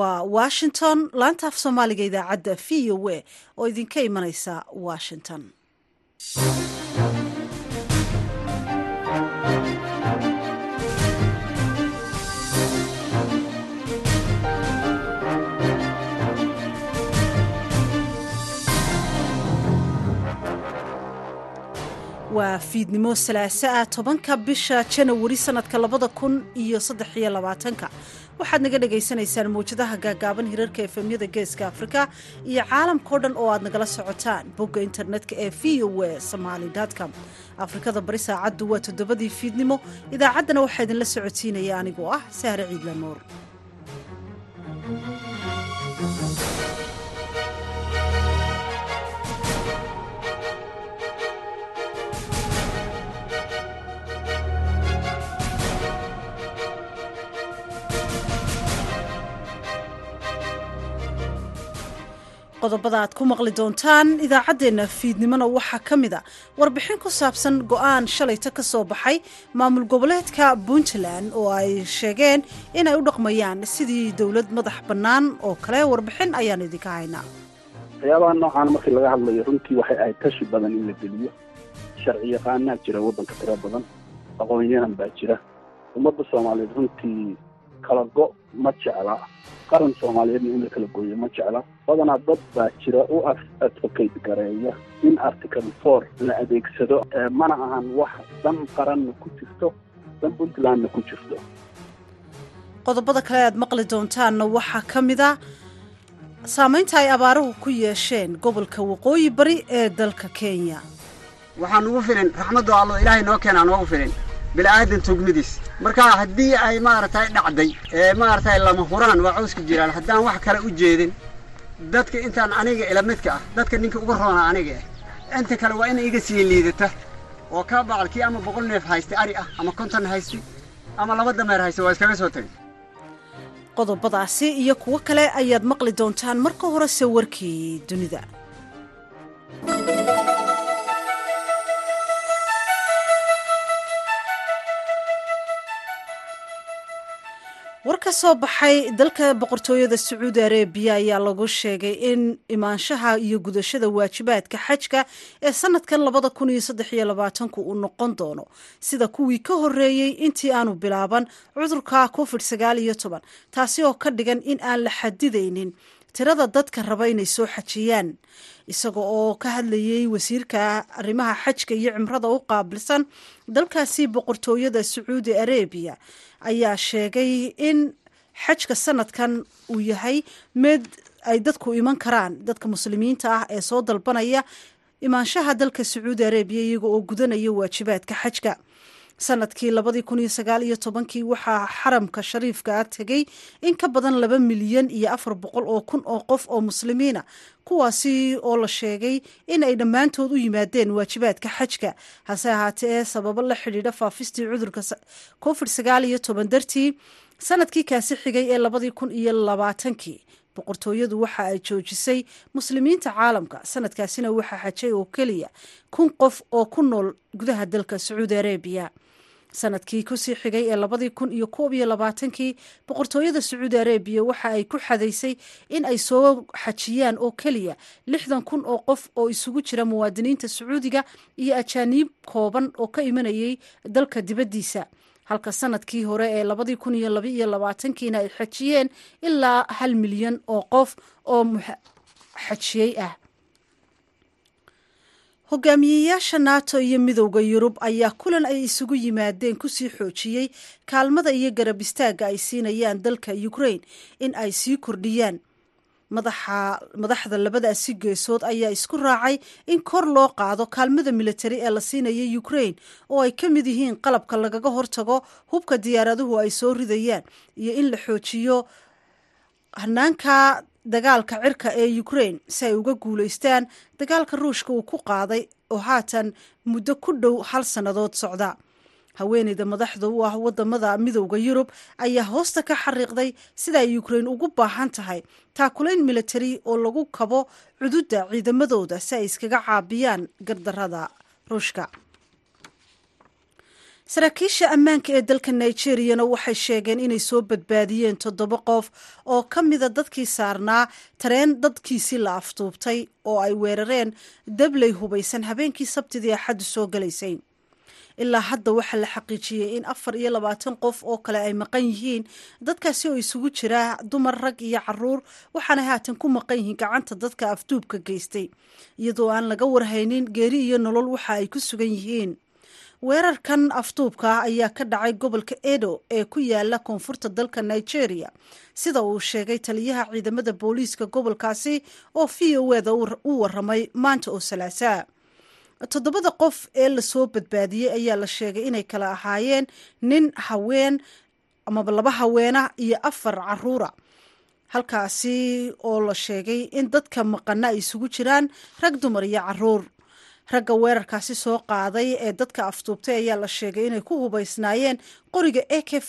waa washington. Laanta af soomaaliga idaacadda v o a oo idinka imanaysa washington. Waa fiidnimo salaaso ah tobanka bisha janawari sanadka labada kun iyo saddex iyo labaatanka waxaad naga dhagaysanaysaan mawjadaha gaagaaban hirarka efemyada geeska afrika iyo caalamkao dhan oo aad nagala socotaan bogga internetka ee v o a somaly com. Afrikada bari saacaddu waa toddobadii fiidnimo idaacaddana waxaa idinla socotiinaya anigoo ah sahre ciidla nuur qodobada aad ku maqli doontaan idaacaddeenna fiidnimona waxaa ka mid a warbixin ku saabsan go'aan shalayta ka soo baxay maamul goboleedka puntland oo ay sheegeen inay u dhaqmayaan sidii dowlad madax bannaan oo kale. Warbixin ayaan idinka haynaa waxyaabaha noocan markii laga hadlayo runtii waxay ahayd tashi badan in la geliyo. Sharci yaqaanaa jira waddanka tiro badan aqoon-yahan baa jira. Ummadda soomaaliyeed runtii kala go' ma jecla. Qaran soomaaliyeedna in la kala gooyo ma jecla. Badanaa dad baa jira u advocate gareeya in article four la adeegsado mana ahan wax dan qaranna ku jirto dan puntlandna ku jirto. Qodobada kale aad maqli doontaanna waxaa ka mid a saamaynta ay abaaruhu ku yeesheen gobolka waqooyi bari ee dalka kenya. Waxaa nugu filin raxmaddu allo ilaahay noo keenaa noogu filin bila'aadan tugmidiis marka haddii ay maaragtay dhacday ee maaragtay lama huraan waa cawska jiraan haddaan wax kale u jeedin dadka intaan aniga ila midka ah dadka ninka uga roona aniga ah inta kale waa ina iga sii liidata. Oo kaa bacalkii ama boqol neef haystay ari ah ama konton haystay ama laba dameer haystay waa iskaga soo tegay qodobadaasi iyo kuwo kale ayaad maqli doontaan marka horese warkii dunida war ka soo baxay dalka boqortooyada sacuudi arabiya ayaa lagu sheegay in imaanshaha iyo gudashada waajibaadka xajka ee sanadkan labada kun iyo saddex iyo labaatanku uu noqon doono. Sida kuwii ka horeeyey intii aanu bilaaban cudurka covid sagaal iyo toban taasi oo ka dhigan in aan la xadidaynin. Tirada dadka raba inay soo xajiyaan isaga oo ka hadlayay wasiirka arrimaha xajka iyo cimrada u qaabilsan dalkaasi boqortooyada sacuudi arabiya ayaa sheegay in xajka sanadkan uu yahay mid ay dadku iman karaan dadka muslimiinta ah ee soo dalbanaya imaanshaha dalka sacuudi arabiya iyaga oo gudanaya waajibaadka xajka sannadkii labadii kun iyo sagaal iyo tobankii waxaa xaramka shariifka tegay in ka badan laba milyan iyo afar boqol oo kun oo qof oo muslimiina kuwaasi oo la sheegay in ay dhammaantood u yimaadeen waajibaadka xajka. Hase ahaatee sababo la xidhiidha faafistii cudurka covid sagaal iyo toban dartii sannadkii kaasi xigay ee labadii kun iyo labaatankii. Boqortooyadu waxa ay joojisay muslimiinta caalamka sanadkaasina waxaa xajay oo keliya kun qof oo ku nool gudaha dalka sacuudi arabiya sannadkii ku sii xigay ee labadii kun iyo koob iyo labaatankii boqortooyada sacuudi arabiya waxa ay ku xadaysay in ay soo xajiyaan oo keliya lixdan kun oo qof oo isugu jira muwaadiniinta sacuudiga iyo ajaaniib kooban oo ka imanayay dalka dibaddiisa. Halka sannadkii hore ee labadii kun iyo laba iyo labaatankiina ay xajiyeen ilaa hal milyan oo qof oo xajiyey ah hogaamiyeyaasha nato iyo midowda yurub ayaa kulan ay isugu yimaadeen ku sii xoojiyey kaalmada iyo garab istaagga ay siinayaan dalka ukraine in ay sii kordhiyaan. Madaxda labadaasi geesood ayaa isku raacay in kor loo qaado kaalmada militari ee la siinaya ukraine oo ay ka mid yihiin qalabka lagaga hortago hubka diyaaraduhu ay soo ridayaan iyo in la xoojiyo hanaanka dagaalka cirka ee ukraine si ay uga guulaystaan dagaalka ruushka uu ku qaaday oo haatan muddo ku dhow hal sannadood socda. Haweeneyda madaxda u ah waddamada midowda yurub ayaa hoosta ka xariiqday sida ay ukraine ugu baahan tahay taakulayn militari oo lagu kabo cududda ciidamadooda si ay iskaga caabiyaan gardarada ruushka saraakiisha ammaanka ee dalka nigeriyana waxay sheegeen inay soo badbaadiyeen toddoba qof oo ka mida dadkii saarnaa tareen dadkiisii la aftuubtay oo ay weerareen dabley hubaysan habeenkii sabtidii axaddu soo galaysay. Ilaa hadda waxaa la xaqiijiyey in afar iyo labaatan qof oo kale ay maqan yihiin dadkaasi oo isugu jira dumar rag iyo carruur waxaanay haatan ku maqan yihiin gacanta dadka afduubka geystay iyadoo aan laga warhaynin geeri iyo nolol waxa ay ku sugan yihiin weerarkan afduubka ayaa ka dhacay gobolka edo ee ku yaalla koonfurta dalka nigeria. Sida uu sheegay taliyaha ciidamada booliiska gobolkaasi oo v o eda u waramay maanta oo salaasaa toddobada qof ee la soo badbaadiyey ayaa la sheegay inay kala ahaayeen nin haween amaba laba haweena iyo afar caruura. Halkaasi oo la sheegay in dadka maqana ay isugu jiraan rag dumar iyo carruur ragga weerarkaasi soo qaaday ee dadka aftuubtay ayaa la sheegay inay ku hubaysnaayeen qoriga a k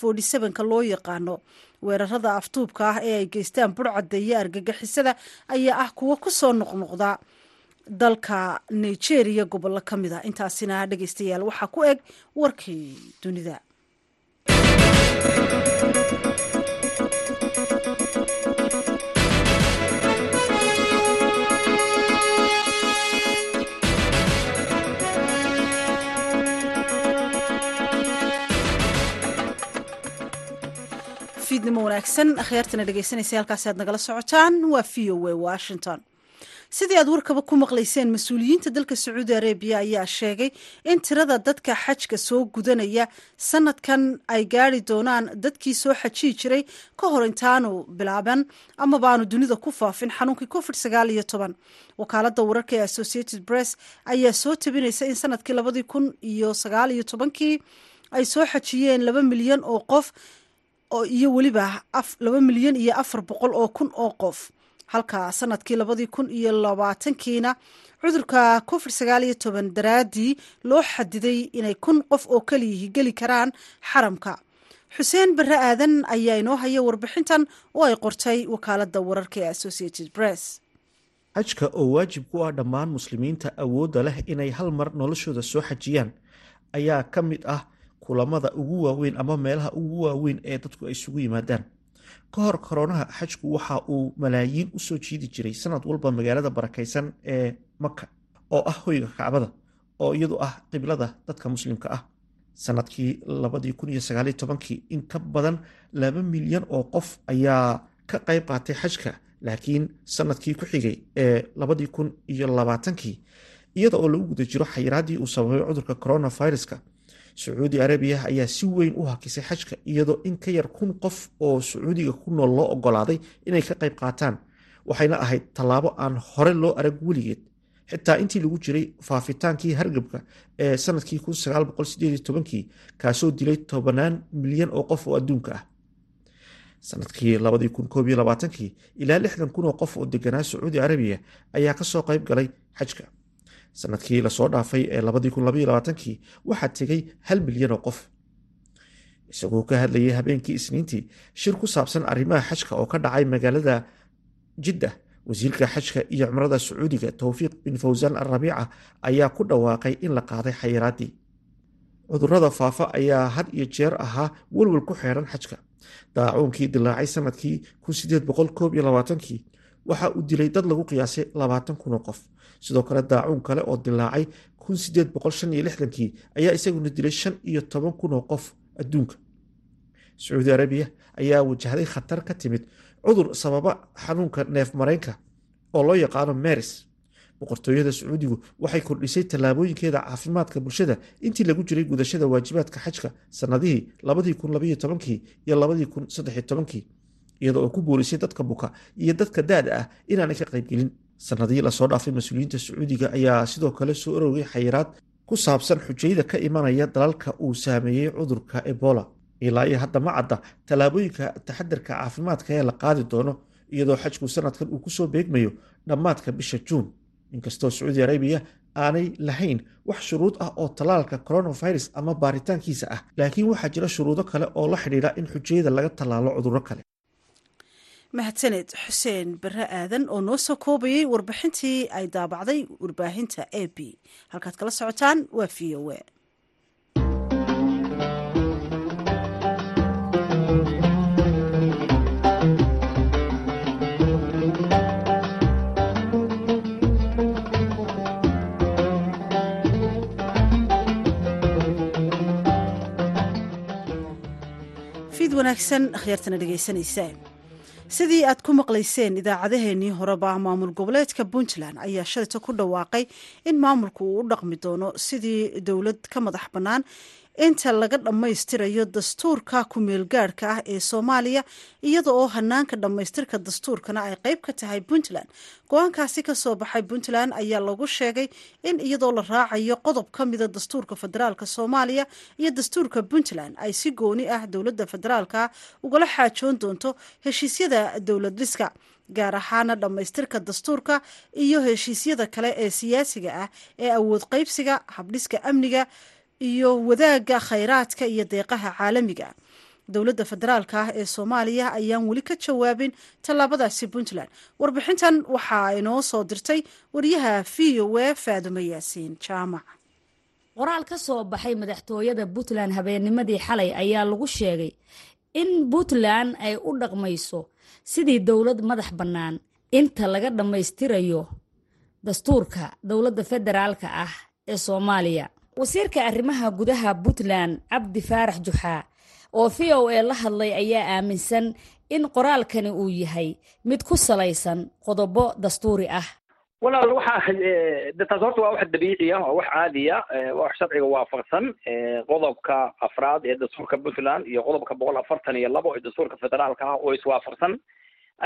ka loo yaqaano. Weerarada aftuubka ah ee ay geystaan burcadda iyo argagixisada ayaa ah kuwo ku soo noqnoqda. Dalka nigeria gobollo ka mid a intaasina dhegeystayaal waxaa ku eg warkii dunida fiidnimo wanaagsan. Akhyaartana dhegeysanaysa halkaasi aad nagala socotaan. Waa v o a washington. Sidii aad warkaba ku maqlayseen mas'uuliyiinta dalka sacuudi arabiya ayaa sheegay in tirada dadka xajka soo gudanaya sanadkan ay gaari doonaan dadkii soo xajiyi jiray ka hor intaanu bilaaban amabaanu dunida ku faafin xanuunkii covid sagaal iyo toban. Wakaalada wararka ee associated press ayaa soo tabinaysa in sannadkii labadii kun iyo sagaal iyo tobankii ay soo xajiyeen laba milyan oo qof iyo weliba laba milyan iyo afar boqol oo kun oo qof. Halka sannadkii labadii kun iyo labaatankiina cudurka covid sagaal iyo toban daraaddii loo xadiday inay kun qof oo keliyihi geli karaan xaramka. Xuseen barre aadan ayaa inoo haya warbixintan oo ay qortay wakaalada wararka ee associated press. Xajka oo waajib ku ah dhammaan muslimiinta awoodda leh inay hal mar noloshooda soo xajiyaan ayaa ka mid ah kulamada ugu waaweyn ama meelaha ugu waaweyn ee dadku ay isugu yimaadaan. Ka hor koronaha xajku waxa uu malaayiin u soo jiidi jiray sanad walba magaalada barakaysan ee maka oo ah hoyga kacbada oo iyadu ah qiblada dadka muslimka ah. Sanadkii labadii kun in ka badan laba milyan oo qof ayaa ka qayb qaatay xajka laakiin sannadkii ku xigay ee labadii kun iyo labaatankii iyada oo lagu guda jiro xayiraadii uu sababay cudurka coronaviruska sacuudi arabiya ayaa si weyn u hakisay xajka iyadoo in ka yar kun qof oo sacuudiga ku nool loo ogolaaday inay ka qayb qaataan. Waxayna ahayd tallaabo aan hore loo arag weligeed. Xitaa intii lagu jiray faafitaankii hargabka ee sannadkii kii kaasoo dilay tobanaan milyan oo qof oo adduunka ah. Sanadkii kii ilaa kun oo qof oo deganaa sacuudi arabiya ayaa ka soo qayb galay xajka sannadkii la soo dhaafay ee kii waxaa tegay hal milyan oo qof. Isagoo ka hadlayay habeenkii isniintii shir ku saabsan arrimaha xajka oo ka dhacay magaalada jidda wasiirka xajka iyo cumrada sacuudiga towfiiq bin fawsaan alrabiica ayaa ku dhawaaqay in la qaaday xayiraadii. Cudurada faafa ayaa had iyo jeer ahaa welwel ku xeeran xajka. Daacuunkii dilaacay sannadkii kii waxa uu dilay dad lagu qiyaasay labaatan kun oo qof sidoo kale daacuun kale oo dilaacay kii ayaa isaguna dilay shan iyo toban kun oo qof adduunka. Sacuudi arabiya ayaa wajahday khatar ka timid cudur sababa xanuunka neef mareenka oo loo yaqaano meris boqortooyada sacuudigu waxay kordhisay tallaabooyinkeeda caafimaadka bulshada intii lagu jiray gudashada waajibaadka xajka sannadihii iyo iyada oo ku boorisay dadka buka iyo dadka da-da ah inaanay ka qaybgelin sanadihii la soo dhaafay mas'uuliyiinta sacuudiga ayaa sidoo kale soo orogay xayiraad ku saabsan xujayda ka imanaya dalalka uu saameeyey cudurka ebola. Ilaa iyo hadda ma cadda tallaabooyinka taxadarka caafimaadka ee la qaadi doono iyadoo xajku sanadkan uu ku soo beegmayo dhammaadka bisha juun. Inkastoo sacuudi arabiya aanay lahayn wax shuruud ah oo tallaalka coronavirus ama baaritaankiisa ah laakiin waxaa jira shuruudo kale oo la xidhiidha in xujayada laga tallaalo cudurro kale mahadsaned xuseen bare aadan oo noo soo koobayay warbixintii ay daabacday warbaahinta a b halkaad kala socotaan waa v o a. Wanaagsan akhyaartana dhegeysanaysa sidii aad ku maqlayseen idaacadeheennii horeba maamul goboleedka puntland ayaa shalayta ku dhawaaqay in maamulku uu u dhaqmi doono sidii dowlad ka madax bannaan inta laga dhammaystirayo dastuurka ku-meelgaadhka ah ee soomaaliya iyada oo hanaanka dhammaystirka dastuurkana ay qayb ka tahay puntland. Go'aankaasi ka soo baxay puntland ayaa lagu sheegay in iyadoo la raacayo qodob ka mida dastuurka federaalk soomaaliya iyo dastuurka puntland ay si gooni ah dowladda federaalka ugala xaajoon doonto heshiisyada dowlad dhiska gaar ahaana dhammaystirka dastuurka iyo heshiisyada kale ee siyaasiga ah ee awood qaybsiga habdhiska amniga iyo wadaagga khayraadka iyo deeqaha caalamiga. Dowladda federaalka ah ee soomaaliya ayaan weli ka jawaabin tallaabadaasi puntland. Warbixintan waxaa inoo soo dirtay wariyaha v o a faadumo yaasiin jaamac. Qoraal ka soo baxay madaxtooyada puntland habeennimadii xalay ayaa lagu sheegay in puntland ay u dhaqmayso sidii dowlad madax bannaan. Inta laga dhammaystirayo dastuurka dowladda federaalka ah ee soomaaliya wasiirka arrimaha gudaha puntland cabdi faarax juxaa oo v o a la hadlay ayaa aaminsan in qoraalkani uu yahay mid ku salaysan qodobo dastuuri ah. Walaal waxaa de taas horta waa wax dabiici ah waa wax caadiya waa wax sharciga waafaqsan qodobka afraad ee dastuurka puntland iyo qodobka boqol afartan iyo labo ee dastuurka federaalka ah oo iswaafaqsan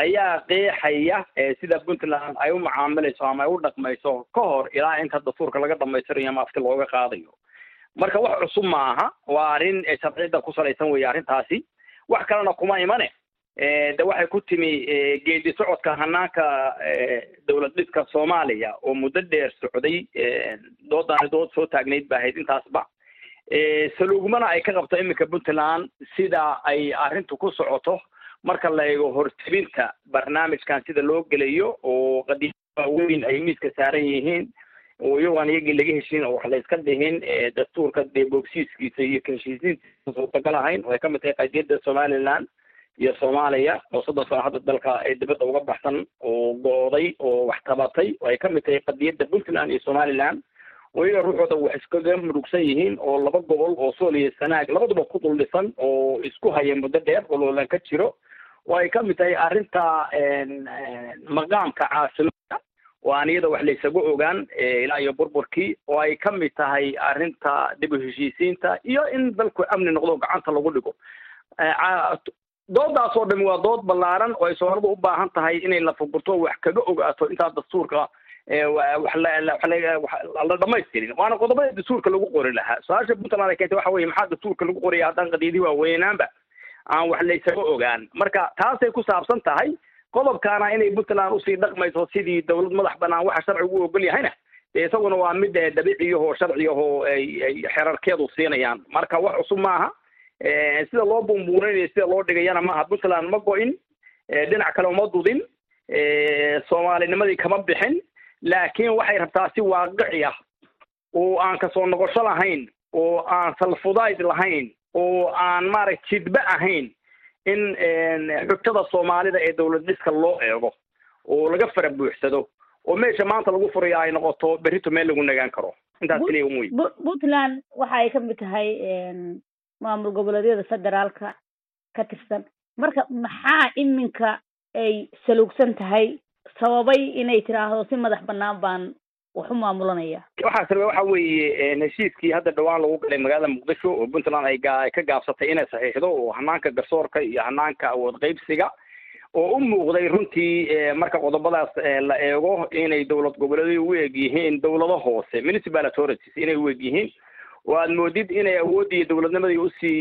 ayaa qeexaya sida puntland ay u macaamilayso ama ay u dhaqmayso ka hor ilaa inta dastuurka laga dhamaystirayo ama afti looga qaadayo. Marka wax cusub ma aha waa arrin sharciyada ku salaysan weeye arrintaasi. Wax kalena kuma imane de waxay ku timi geedi socodka hanaanka dowlad dhiska soomaaliya oo muddo dheer socday doodaani dood soo taagnayd ba ahayd intaasba. Saluugmana ay ka qabto iminka puntland sida ay arrintu ku socoto marka la eego hortebinta barnaamijkan sida loo gelayo oo qadiimo waaweyn ay miiska saaran yihiin oo iyagoan iyagii laga heshiin oo wax la iska dhihin dastuurka dee boogsiiskiisa iyo kaheshiisiintiisa suurtagal ahayn oo ay ka mid tahay qadiyadda somaliland iyo soomaaliya oo soddon sano hadda dalka ee dibadda uga baxsan oo gooday oo wax tabatay oo ay ka mid tahay qadiyadda puntland iyo somaliland oo iyaga ruuxooda wax iskaga murugsan yihiin oo laba gobol oo sool iyo sanaag labaduba ku dul dhisan oo isku haya muddo dheer oo loolan ka jiro oo ay ka mid tahay arrinta maqaamka caasimada oo aan iyada wax laysaga ogaan ilaa iyo burburkii oo ay ka mid tahay arrinta dib u heshiisiinta iyo in dalku amni noqdo gacanta lagu dhigo. Doodaas oo dhami waa dood ballaaran. Oo ay soomaalida u baahan tahay inay la fugurto wax kaga ogaato intaa dastuurka la dhamaystirin waana qodobada dastuurka lagu qori lahaa. Su'aasha puntland ay keentay waxa weye maxaa dastuurka lagu qoraya haddaan qadiyadii waaweynaanba aan wax laysaga ogaan. Marka taasay ku saabsan tahay qodobkaana inay puntland u sii dhaqmayso sidii dowlad madax banaan waxa sharcigu u ogol yahayna dee isaguna waa mid dabiiciyahoo sharciyahoo ay xerarkeedu siinayaan. Marka wax cusub maaha sida loo bumbuurinayo sida loo dhigayana maaha. Puntland ma go-in dhinac kale uma dudin soomaalinimadii kama bixin laakiin waxay rabtaa si waaqici ah oo aan ka soo noqosho lahayn oo aan salfudayd lahayn oo aan maaragt jidba ahayn in xujada soomaalida ee dowlad dhiska loo eego oo laga fara buuxsado oo meesha maanta lagu furayo ay noqoto berrito meel lagu nagaan karo. Intaas keliya un wey puntland waxa ay ka mid tahay maamul goboleedyada federaalka ka tirsan. Marka maxaa iminka ay saluugsan tahay? Sababay inay tiraahdo si madax banaan baan wax u maamulanaya waxaa sababay waxa weeye heshiiskii hadda dhawaan lagu galay magaalada muqdisho oo puntland ay ka gaabsatay inay saxiixdo oo hanaanka garsoorka iyo hanaanka awood qaybsiga oo u muuqday runtii marka qodobadaas la eego inay dowlad goboleedyada u eg yihiin dowlado hoose. Municipal authorities inay u eg yihiin oo aad moodid inay awooddii dowladnimadii u sii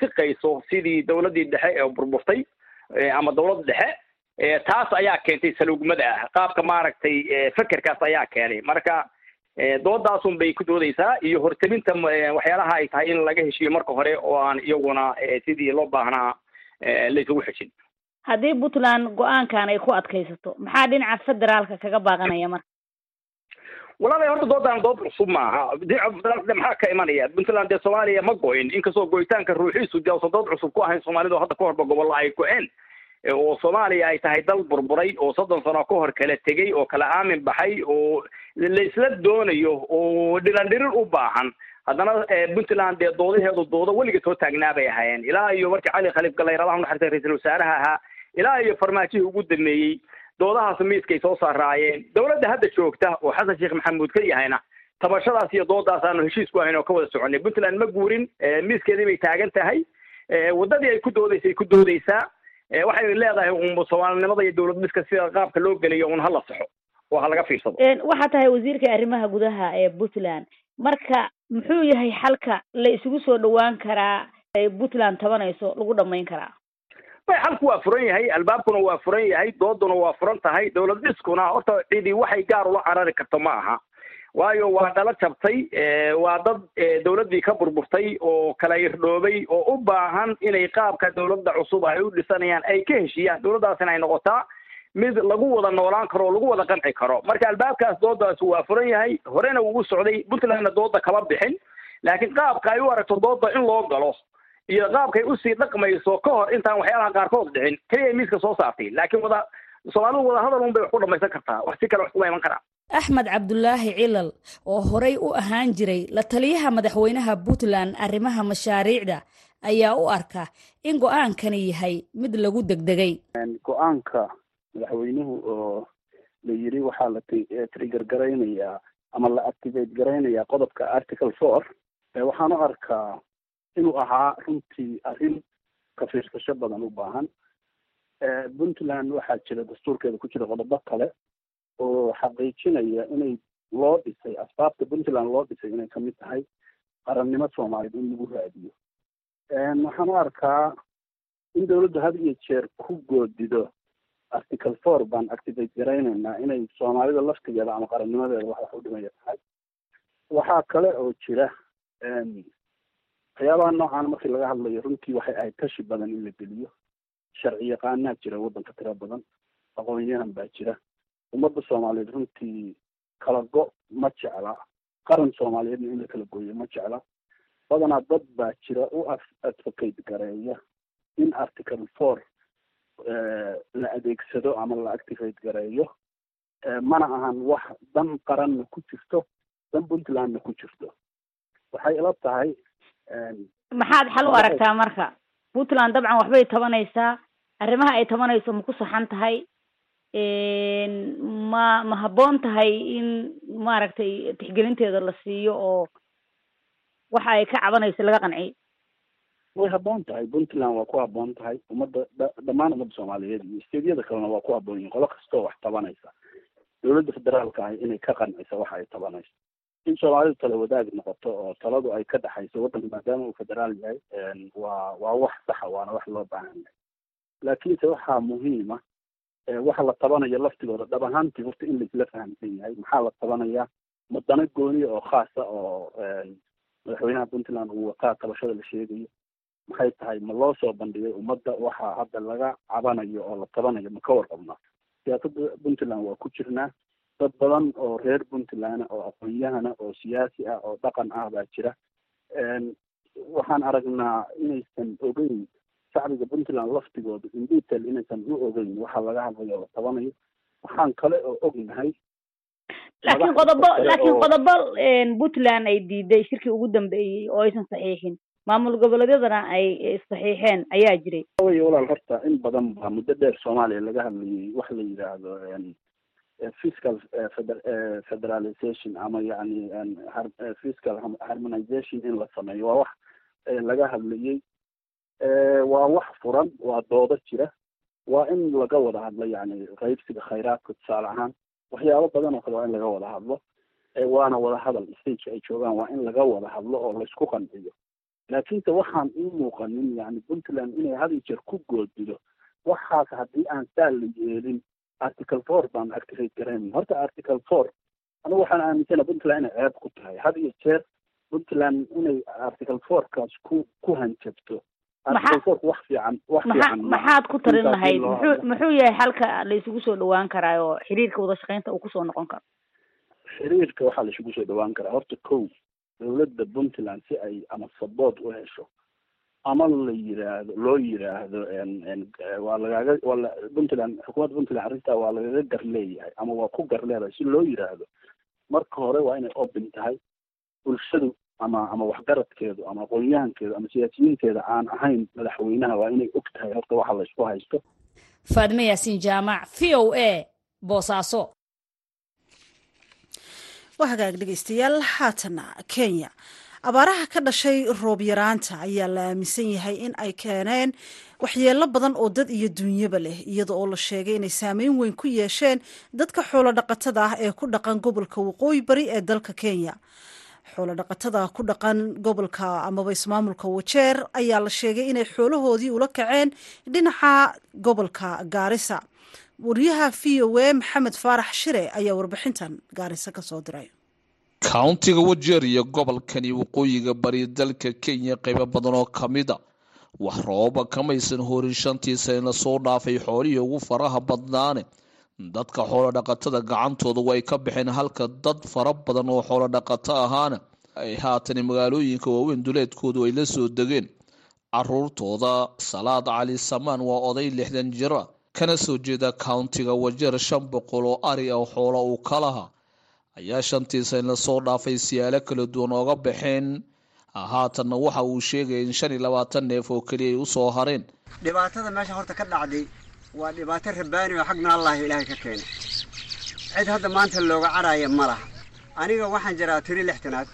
siqayso sidii dowladdii dhexe ee burburtay ama dowlad dhexe taas ayaa keentay saluugmada ah qaabka maaragtay fekerkaas ayaa keenay. Marka doodaasun bay ku doodaysaa iyo hortelinta waxyaalaha ay tahay in laga heshiiyo marka hore oo aan iyaguna sidii loo baahnaa laysugu xejin haddii puntland go'aankan ay ku adkaysato maxaa dhinaca federaalka kaga baaqanaya marka? Walaalay horta doodaan dood cusub maaha. Dhinaca maxaa ka imanaya? Puntland dee soomaaliya ma go-in inkastoo goyitaanka ruuxiisu de usan dood cusub ku ahayn soomaalida hadda ka horba gobollo ay go-een oo soomaaliya ay tahay dal burburay oo soddon sano ka hor kala tegey oo kala aamin baxay oo laisla doonayo oo dhiran dhirir u baahan. Haddana puntland dee doodaheedu doodo weliga soo taagnaa bay ahaayeen. Ilaa iyo markii cali khaliif galayrabaha unaxaristay ra'iisul wasaaraha ahaa ilaa iyo farmaajihii ugu dameeyey doodahaas miiskay soo saaraayeen dowladda hadda joogta oo xasan sheekh maxamuud ka yahayna tabashadaas iyo doodaas aanu heshiis ku ahayn oo ka wada soconay. Puntland ma guurin miiskeedii bay taagan tahay. Waddadii ay ku doodaysay ku doodaysaa waxay leedahay un soomaalinimada iyo dowlad dhiska sida qaabka loo geliyo un hala saxo oo ha laga fiirsado. Waxaa tahay wasiirka arrimaha gudaha ee puntland. Marka muxuu yahay xalka la isugu soo dhawaan karaa ay puntland tabanayso lagu dhamayn karaa? Bay xalku waa furan yahay albaabkuna waa furan yahay dooduna waa furan tahay dowlad dhiskuna horta cidi waxay gaar ula carari karto ma aha waayo waa dhala jabtay waa dad dowladdii ka burburtay oo kala irdhoobay oo u baahan inay qaabka dowladda cusub ay u dhisanayaan ay ka heshiiyaan dowladdaasina ay noqotaa mid lagu wada noolaan karo oo lagu wada qanci karo. Marka albaabkaas doodaas waa furan yahay horena wuu u socday puntlandna dooda kama bixin laakiin qaabka ay u aragto dooda in loo galo iyo qaabkay u sii dhaqmayso ka hor intaan waxyaalaha qaarkood dhicin keliya miiska soo saartay. Laakiin wada soomaalidu wada hadal un bay wax ku dhamaysan kartaa wax si kale wax kuma iman karaa axmed cabdulaahi cilal oo horey u ahaan jiray la taliyaha madaxweynaha puntland arrimaha mashaariicda ayaa u arka in go'aankani yahay mid lagu degdegay. Go'aanka madaxweynuhu oo la yiri waxaa la trigger garaynayaa ama la activate garaynayaa qodobka article four waxaan u arkaa inuu ahaa runtii arrin ka fiirsasho badan u baahan. Puntland waxaa jira dastuurkeeda ku jira qodobo kale oo xaqiijinaya inay loo dhisay asbaabta puntland loo dhisay inay ka mid tahay qarannimo soomaaliyeed in lagu raadiyo. Waxaan u arkaa in dowladdu had iyo jeer ku goodido article four baan activate garaynaynaa inay soomaalida laftigeeda ama qarannimadeeda wax wax u dhimaya tahay. Waxaa kale oo jira waxyaabaha noocan markii laga hadlayo runtii waxay ahayd tashi badan in la geliyo. Sharci yaqaanaa jira waddanka tiro badan aqoon-yahan baa jira ummadda soomaaliyeed runtii kala go ma jecla. Qaran soomaaliyeedna in la kala gooyo ma jecla. Badanaa dad baa jira u advocate gareeya in article four la adeegsado ama la activate gareeyo. Mana ahan wax dan qaranna ku jirto dan puntlandna ku jirto. Waxay ila tahay maxaad xal u aragtaa marka? Puntland dabcan waxbay tabanaysaa arrimaha ay tabanayso ma ku saxan tahay ma ma habboon tahay in maaragtay tixgelinteeda la siiyo oo waxa ay ka cabanayso laga qanciyo way habboon tahay. Puntland waa ku habboon tahay. Ummadda dhammaan ummadda soomaaliyeed iyo steedyada kalena waa ku habboon yihiin qolo kastoo wax tabanaysa. Dowladda federaalka ah inay ka qanciso waxa ay tabanayso in soomaalidu tala wadaag noqoto oo taladu ay ka dhexayso waddanka maadaama uu federaal yahay waa waa wax saxa waana wax loo baahan yahay. Laakiinse waxaa muhiima waxa la tabanayo laftigooda dhab ahaantii horta in laisla fahamsan yahay. Maxaa la tabanayaa? Madano gooniya oo khaasa oo madaxweynaha puntland uu wataa tabashada la sheegayo. Maxay tahay? Ma loo soo bandhigay ummadda? Waxa hadda laga cabanayo oo la tabanayo ma ka warqabnaa siyaasadda puntland waa ku jirnaa. Dad badan oo reer puntland oo aqoon-yahana oo siyaasi ah oo dhaqan ah baa jira. Waxaan aragnaa inaysan ogeyn shacbiga puntland laftigooda in detail inaysan u ogeyn waxa laga hadlayo la tabanayo waxaan kale oo ognahay laakiin qodobo laakiin qodobo puntland ay diiday shirkii ugu dambeeyey oo aysan saxiixin. Maamul goboleedyadana ay saxiixeen ayaa jiray way walaal horta in badan baa muddo dheer soomaaliya laga hadlayay wax la yidhaahdo fiscal federalization ama yani fiscal harmonization in la sameeyo. Waa wax laga hadlayay waa wax furan waa doodo jira. Waa in laga wada hadlo yani qaybsiga khayraadka tusaale ahaan waxyaabo badan oo kale waa in laga wada hadlo. Waana wada hadal stage ay joogaan waa in laga wada hadlo oo laysku qanciyo laakiinse waxaan ii muuqanin yani puntland inay had iyo jeer ku goodido. Waxaas haddii aan saa la yeelin article four baan activate garayn horta article four anigu waxaan aaminsana puntland inay ceeb ku tahay. Had iyo jeer puntland inay article four kaas ku ku hanjabto maxaad ku tarin lahayd? muxuu yahay xalka la isugu soo dhawaan karaa oo xiriirka wada shaqeynta uu ku soo noqon karo? Xiriirka waxaa la isugu soo dhawaan karaa horta kow dowladda puntland si ay ama support u hesho ama la yiraahdo loo yiraahdo waa lagaga waa puntland xukuumadda puntland arrintaa waa lagaga gar leeyahay ama waa ku gar leedahay si loo yiraahdo. Marka hore waa inay open tahay. Bulshadu ama ama waxgaradkeedu ama aqoon-yahankeedu ama siyaasiyiinteeda aan ahayn madaxweynaha waa inay og tahay horta waxa la isku haysto. Faadime yaasiin jaamac v o a boosaaso. Waa hagaag dhegeystayaal haatana kenya. Abaaraha ka dhashay roob yaraanta ayaa la aaminsan yahay in ay keeneen waxyeelo badan oo dad iyo duunyaba leh iyada oo la sheegay inay saameyn weyn ku yeesheen dadka xoolo dhaqatada ah ee ku dhaqan gobolka waqooyi bari ee dalka kenya xoolo dhaqatada ku dhaqan gobolka amaba ismaamulka wajeer ayaa la sheegay inay xoolahoodii ula kaceen dhinaca gobolka gaarisa wariyaha v o a maxamed faarax shire ayaa warbixintan gaarisa ka soo diray. Kauntiga wajeer iyo gobolkani waqooyiga bari dalka kenya qaybo badan oo ka mid a. Wax rooba kamaysan horin shantii sanena soo dhaafay xoolihii ugu faraha badnaane dadka xoolo dhaqatada gacantooda way ka baxeen halka dad fara badan oo xoolo dhaqato ahaana ay haatan magaalooyinka waaweyn duleedkoodu ay la soo degeen. Caruurtooda salaad cali samaan waa oday lixdan jira kana soo jeeda kauntiga wajeer shan boqol oo ari ah xoolo uu ka lahaa. Ayaa shantii sanna soo dhaafay siyaalo kala duwan ooga baxeen haatanna waxa uu sheegaya in shan iyo labaatan neef oo keliya ay u soo hareen. Dhibaatada meesha horta ka dhacday waa dhibaato rabbaani oo xag min allahi ilaahay ka keenay. Cid hadda maanta looga caraya ma laha. Aniga waxaan jiraa tiri lixtanaad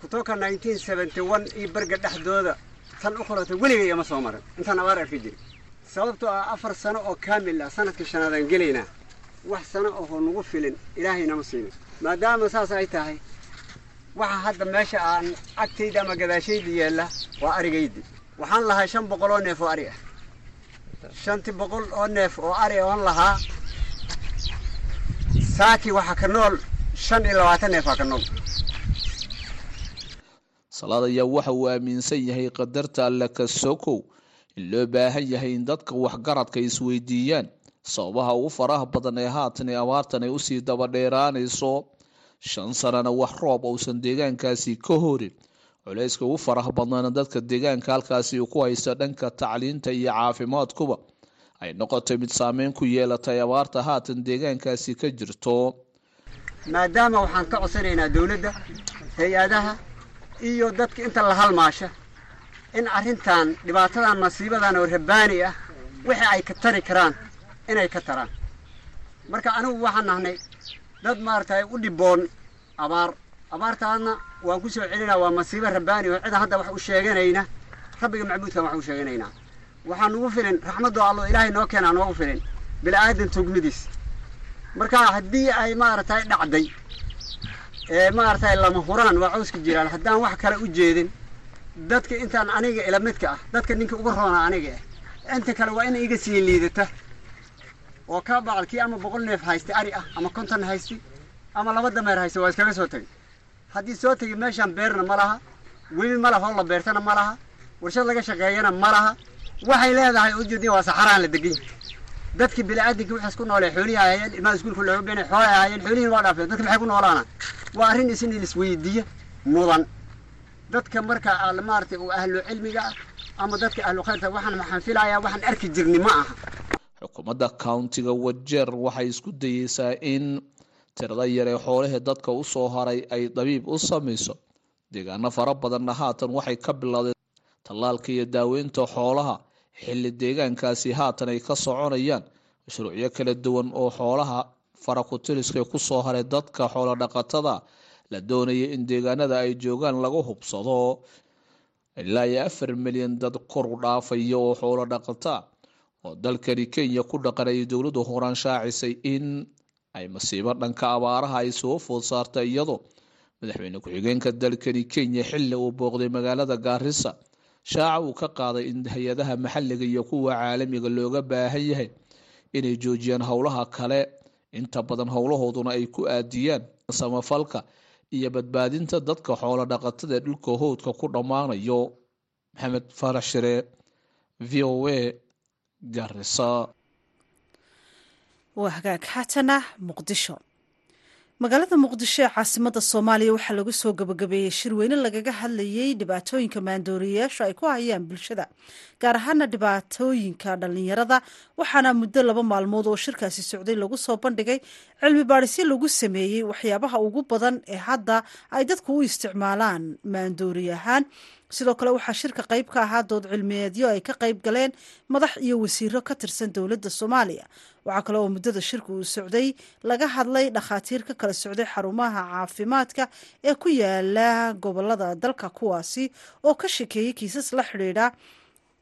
kutoka nineteen seventy one iyo berga dhexdooda tan u qorata weligay ama soo marin. Intaan abaar arki jiri sababtoo ah afar sano oo kaamil ah sanadka shanaadaan gelaynaa wax sano oo nagu filin ilaahay nama siinin. Maadaama saas ay tahay waxa hadda meesha aan agtayda ama gadaashayda yaalla waa arigaydi. Waxaan lahaa shan boqol oo neef oo ari ah shanti boqol oo neef oo ari oon lahaa saaki waxaa ka nool shan iyo labaatan neef aa ka nool. Salaad ayaa waxa uu aaminsan yahay qadarta alle ka sokow in loo baahan yahay in dadka waxgaradka isweydiiyaan sababaha ugu faraha badan ee haatan abaartan ay u sii dabadheeraanayso shan sanana wax roob uusan deegaankaasi ka horin culayska ugu faraha badnaana dadka deegaanka halkaasi uu ku haysta dhanka tacliinta iyo caafimaadkuba ay noqotay mid saameyn ku yeelatay abaarta haatan deegaankaasi ka jirto. Maadaama waxaan ka codsanaynaa dowladda hay'adaha iyo dadka inta la halmaasha in arrintan dhibaatadan masiibadan oo rabbaani ah wixii ay ka tari karaan inay ka taraan. Marka anigu waxaan nahnay dad maaragtay u dhiboon abaar abaartaadna waan ku soo celinaa waa masiibo rabbaani oo cidan hadda wax u sheeganayna. Rabbiga macbuudkan wax u sheeganaynaa waxaa nugu filin raxmadoo allo ilaahay noo keenaa noogu filin. Bila'aadan tugmidiis marka haddii ay maaragtay dhacday ee maaragtay lama huraan waa cawska jiraan haddaan wax kale u jeedin dadka intaan aniga ila midka ah dadka ninka uga roona aniga ah inta kale waa ina iga sii liidata. Oo ka bacd kii ama boqol neef haysta ari ah ama konton haysti ama laba dameer haysta waa iskaga soo tegay haddii soo tegi meeshaan beerna ma laha webi ma laha oo la beertana ma laha warshad laga shaqeeyana ma laha waxay leedahay ujeedin waa saxaraan la degan dadkii bini'aadinka waxaas ku noolee xoolihii ahaayeen ilmaha iskuulka looga beenay xoolay ahaayeen xoolihiin waa dhaafeen dadka maxay ku noolaana waa arrin isin ilisweydiiye mudan. Dadka marka maaragtay uu ahlu cilmiga ah ama dadka ahlu khayrka waxaan maxaan filayaa waxaan arki jirni ma aha. Xukuumadda countiga wajeer waxay isku dayeysaa in tirada yar ee dadka u soo haray ay dabiib u samayso. Deegaano fara badanna haatan waxay ka bilowdeen tallaalka iyo daaweynta xoolaha. Xilli deegaankaasi haatan ay ka soconayaan. Mashruucyo kala duwan oo xoolaha farakutiriska ku soo haray dadka xoolo dhaqatada la doonaya in deegaanada ay joogaan lagu hubsado. Ilaa iyo afar milyan dad kor dhaafaya oo xoolo dhaqata oo dalkani kenya ku dhaqan ay dowladdu horaan shaacisay in ay masiibo dhanka abaaraha ay soo food saartay iyadoo madaxweyne ku-xigeenka dalkani kenya xilli uu booqday magaalada gaarisa shaaca uu ka qaaday in hay'adaha maxalliga iyo kuwa caalamiga looga baahan yahay inay joojiyaan howlaha kale. Inta badan howlahooduna ay ku aadiyaan samafalka iyo badbaadinta dadka xoolo dhaqatada dhulka howdka ku dhammaanayo. Maxamed faarax shire v o a garisa waa hagaag muqdisho. Magaalada muqdisho ee caasimada soomaaliya waxaa lagu soo gabagabeeyey shirweyne lagaga hadlayey dhibaatooyinka maandooriyayaashu ay ku hayaan bulshada gaar ahaana dhibaatooyinka dhalinyarada. Waxaana muddo laba maalmood oo shirkaasi socday lagu soo bandhigay cilmi baadhisyo lagu sameeyey waxyaabaha ugu badan ee hadda ay dadku u isticmaalaan maandoori ahaan sidoo kale waxaa shirka qayb ka ahaa dood cilmiyeedyo ay ka qayb galeen madax iyo wasiiro ka tirsan dowladda soomaaliya. Waxaa kale oo muddada shirka uu socday laga hadlay dhakhaatiir ka kala socday xarumaha caafimaadka ee ku yaalla gobollada dalka kuwaasi oo ka shakeeyey kiisas la xidhiidha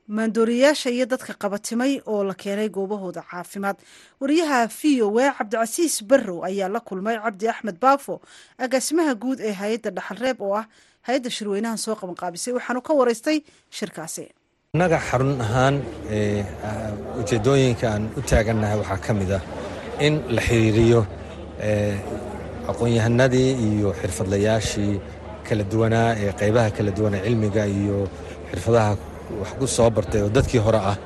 maandooriyayaasha iyo dadka qabatimay oo la keenay goobahooda caafimaad. Wariyaha v o a cabdicasiis barrow ayaa la kulmay cabdi axmed baafo agaasimaha guud ee hay'adda dhaxalreeb oo ah hay'adda shirweynahan soo qabanqaabisay. Waxaanu ka waraystay shirkaasi. Annaga xarun ahaan ujeeddooyinka aan u taagannahay waxaa ka mid ah in la xiriiriyo aqoon-yahanadii iyo xirfadlayaashii kala duwanaa ee qaybaha kala duwana cilmiga iyo xirfadaha wax ku soo bartay oo dadkii hore ah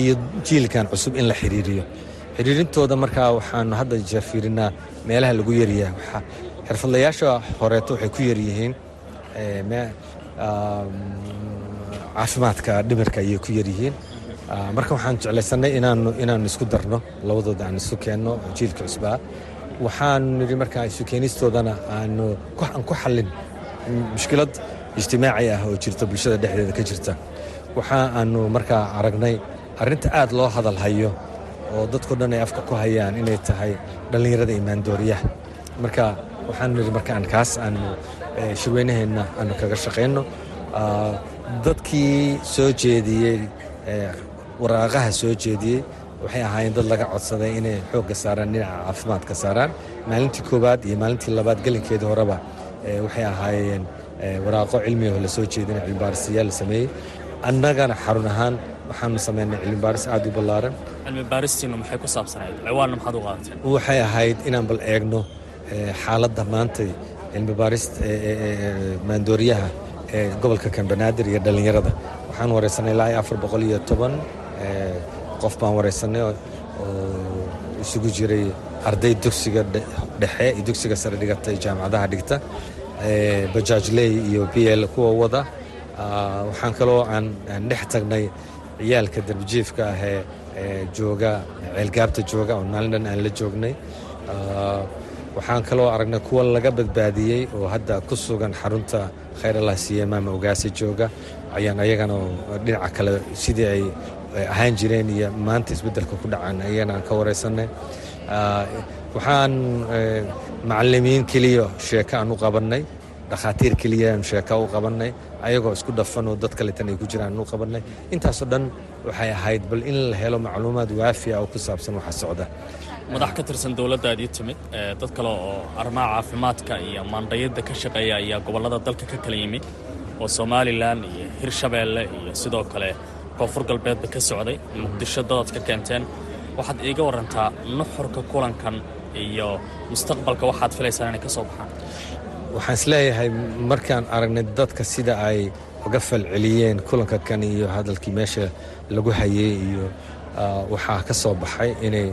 iyo jiilkan cusub in la xiriiriyo. Xiriirintooda markaa waxaanu hadda jeer fiirinaa meelaha lagu yaryahay xirfadlayaasha horeeto waxay ku yaryihiin caafimaadka dhimirka ayay ku yaryihiin marka waxaan jeclaysanay inaanu isku darno labadooda aan isu keenno jiilka cusbaa waxaanu nidhi markaa isu keenistoodana aanu aan ku xallin mushkilad ijtimaaci ah oo jirta bulshada dhexdeeda ka jirta. Waxa aanu markaa aragnay arrinta aad loo hadal hayo oo dadko dhan ay afka ku hayaan inay tahay dhallinyarada imaandooriyaha marka waxaanu nidhi markaan kaas aanu shirweynaheenna aanu kaga shaqayno dadkii soo jeediyey waraaqaha soo jeediyey waxay ahaayeen dad laga codsaday inay xoogga saaraan dhinaca caafimaadka saaraan. Maalintii koowaad iyo maalintii labaad gelinkeedii horeba waxay ahaayeen waraaqo cilmigaho la soo jeedina cilmibaarisyaal la sameeyey. Annagana xarun ahaan waxaanu samaynay cilmibaaris aad u ballaaran. Waxay ahayd inaan bal eegno xaaladda maanta cilmibaarista maandooriyaha ee gobolka kambanaadir iyo dhallinyarada. Waxaan waraysanay ilaa afar boqol iyo toban qof baan waraysanay oo isugu jiray arday dugsiga dhexe iyo dugsiga sare dhigatay jaamacadaha dhigta bajaajley iyo b l kuwa wada. Waxaan kaloo aan dhex tagnay ciyaalka darbijiifka ah ee jooga ceelgaabta jooga oo maalin dhan aan la joognay waxaan kaloo aragnay kuwa laga badbaadiyey oo hadda ku sugan xarunta khayr allah siiye maama ogaasi jooga. Ayaan ayagana dhinaca kale sidii ay ahaan jireen iyo maanta isbeddelka ku dhacaan ayagana aan ka waraysanay waxaan macalimiin keliya sheeko aan u qabannay dhakhaatiir keliya aan sheeko u qabannay ayagoo isku dhafan oo dad kaletan ay ku jiraan u qabannay. Intaasoo dhan waxay ahayd bal in la helo macluumaad waafiya oo ku saabsan waxa socda. Madax ka tirsan dowladdaadii timid dad kale oo arrimaha caafimaadka iyo maandhayadda ka shaqeeya ayaa gobollada dalka ka kala yimid oo somalilan iyo hirshabeelle iyo sidoo kale koonfur galbeedba ka socday muqdisho dadaad ka keenteen. Waxaad iiga warantaa nuxurka kulankan iyo mustaqbalka waxaad filaysaan inay ka soo baxaan waxaan is leeyahay markaan aragnay dadka sida ay uga falceliyeen kulanka kan iyo hadalkii meesha lagu hayey iyo waxaa ka soo baxay inay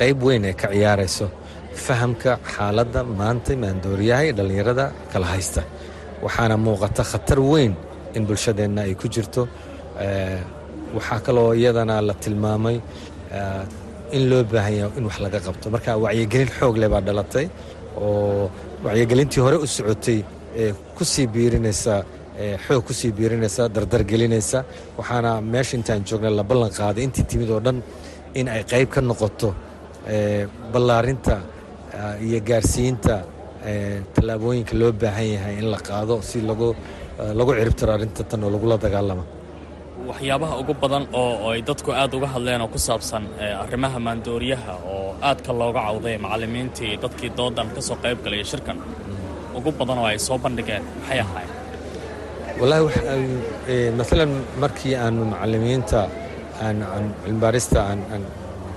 qayb weyn ay ka ciyaarayso fahamka xaaladda maanta maandooriyaha iyo dhallinyarada kala haysta. Waxaana muuqata khatar weyn in bulshadeenna ay ku jirto waxaa kaloo iyadana la tilmaamay in loo baahan yahay in wax laga qabto. Marka wacyigelin xoog leh baa dhalatay oo wacyigelintii hore u socotay ee ku sii biirinaysa xoog ku sii biirinaysa dardargelinaysa waxaana meesha intaan joognay la ballan qaaday intii timid oo dhan in ay qayb ka noqoto ballaarinta iyo gaarsiinta tallaabooyinka loo baahan yahay in la qaado si lagu lagu ciribtiro arrinta tan oo lagula dagaalamo waxyaabaha ugu badan oo ay dadku aad uga hadleen oo ku saabsan arrimaha maandooriyaha oo aadka looga cawday macallimiintii dadkii doodan ka qayb galaya shirkan ugu badan oo ay soo bandhigeen maxay ahaayeen? Wallaahi maalan markii aanu macallimiinta cilmibaarista aan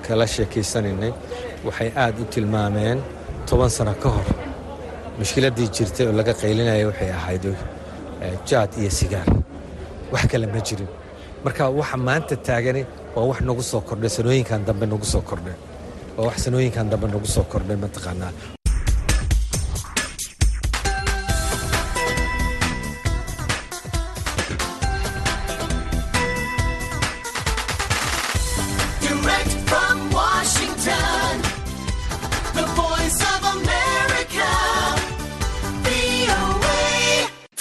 kala sheekaysanaynay waxay aad u tilmaameen toban sano ka hor. Mushkiladdii jirtay oo laga qaylinaya waxay ahayd jaad iyo sigaar. Wax kale ma jirin marka waxa maanta taagani waa wax nagu soo kordhay sanooyinkan dambe nagu soo kordhay. Waa wax sanooyinkan dambe nagu soo kordhay mataqaanaa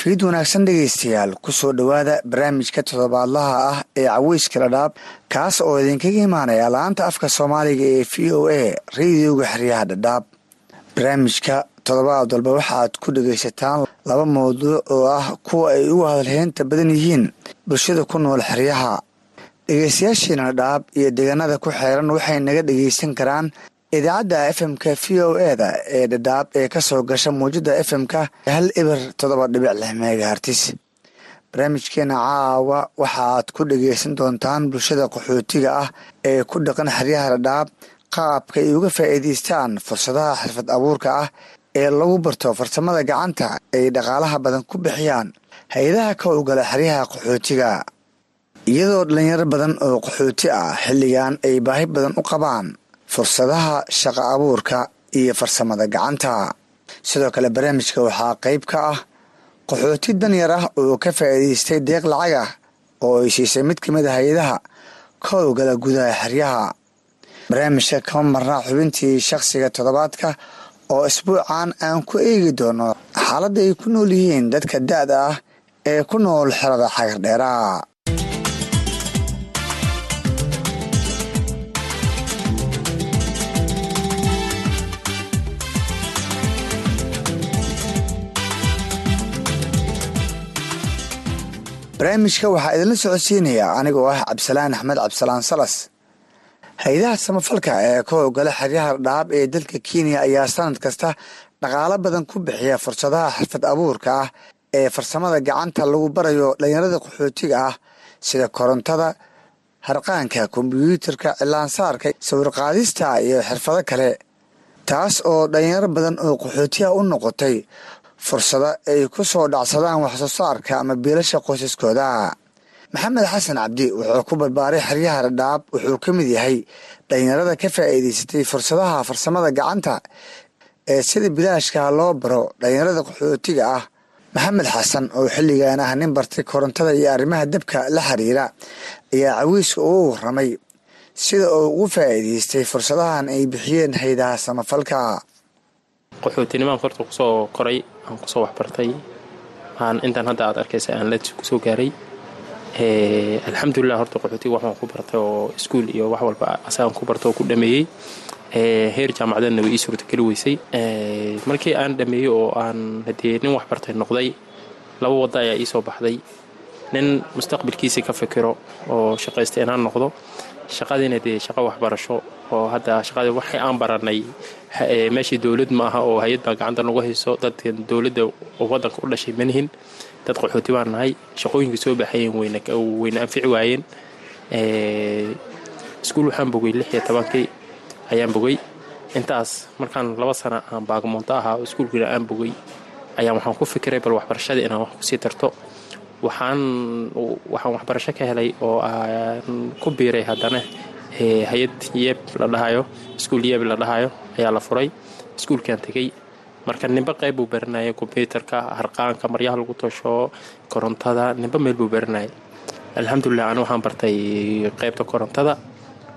fiid wanaagsan dhegaystayaal ku soo dhowaada barnaamijka toddobaadlaha ah ee caweyska dhadhaab kaas oo idinkaga imaanaya laanta afka soomaaliga ee v o a radioga xeryaha dhadhaab barnaamijka toddobaad walba waxaaad ku dhegaysataan laba mawduuc oo ah kuwa ay ugu hadalheynta badan yihiin bulshada ku nool xeryaha. Dhegaystayaashiina dhadhaab iyo deegaanada ku xeeran waxay naga dhegaysan karaan idaacadda fm-ka v o eda ee dhadhaab ee ka soo gasha muujada fm-ka hal eber toddoba dhibic lix megahartis barnaamijkeena caawa waxaad ku dhageysan doontaan bulshada qaxootiga ah ee ku dhaqan xeryaha dhadhaab qaabka ay uga faa'iidaystaan fursadaha xirfad abuurka ah ee lagu barto farsamada gacanta ay dhaqaalaha badan ku bixiyaan. Hay'adaha ka howlgala xeryaha qaxootiga iyadoo dhalinyaro badan oo qaxooti ah xilligan ay baahi badan u qabaan fursadaha shaqo abuurka iyo farsamada gacanta. Sidoo kale barnaamijka waxaa qayb ka ah qaxooti danyar ah oo ka faa'iidaystay deeq lacag ah oo ay siisay mid ka mid a hay'adaha ka howlgala gudaha xeryaha. Barnaamijka kama marnaa xubintii shakhsiga toddobaadka oo isbuucan aan ku eegi doono xaaladda ay ku nool yihiin dadka da-da ah ee ku nool xerada xagardheera barnaamijka waxaa idinla socodsiinayaa anigoo ah cabdisalaan axmed cabdisalaan salas. Hay'adaha samafalka ee ka howlgala xeryaha dhaab ee dalka kenya ayaa sanad kasta dhaqaalo badan ku bixiya fursadaha xirfad abuurka ah ee farsamada gacanta lagu barayo dhalinyarada qaxootiga ah sida korontada harqaanka kombyuutarka cilaansaarka sawirqaadista iyo xirfado kale taas oo dhalinyaro badan oo qaxootiha u noqotay fursado ay ku soo dhacsadaan waxsoo saarka ama biilasha qoysaskooda. Maxamed xasan cabdi wuxuu ku barbaaray xeryaha dhadhaab wuxuu ka mid yahay dhalinyarada ka faa'iidaysatay fursadaha farsamada gacanta ee sida bilaashka loo baro dhalinyarada qaxootiga ah. Maxamed xasan oo xilligan ah nin bartay korontada iyo arrimaha dabka la xiriira ayaa cawiiska ugu waramay sida uu ugu faa'iidaystay fursadahan ay bixiyeen haydaha samafalka aan ku soo waxbartay. Aan intaan hadda aad arkaysa aan la ku soo gaaray. Alxamdulilah horta qaxootiga waxaan ku bartay oo iskuul iyo wax walba asagaan ku barta oo ku dhameeyey. Heer jaamacadeedna way ii suurtageli weysay. Markii aan dhameeyey oo aan hadee nin waxbartay noqday laba wadda ayaa ii soo baxday. Nin mustaqbalkiisa ka fikiro oo shaqaysta inaan noqdo. Shaqadiina dee shaqo waxbarasho oo hadda shaqadii waxay aan baranay meeshii dowlad ma aha oo hay'ad baa gacanta nagu hayso. Dadkan dowladda waddanka u dhashay manihin dad qaxooti baan nahay. Shaqooyinka soo baxayeen weyna anfici waayeen. Iskuul waxaan bogay lix iyo tobankii ayaan bogay. Intaas markaan laba sana aan baagamoonto ahaa oo iskuulkiina aan bogay ayaan waxaan ku fikiray bal waxbarashadii inaan wax ku sii tarto. Waxaan waxaan waxbarasho ka helay oo aan ku biiray haddana hay'ad yeeb la dhahayo iskuul yeeb la dhahayo ayaa la furay. Iskuulkaan tegey. Marka nimbe qayb buu baranayay kombyuutarka harqaanka maryaha lagu tosho korontada nimbe meel buu baranayay alxamdulilah ani waxaan bartay qaybta korontada.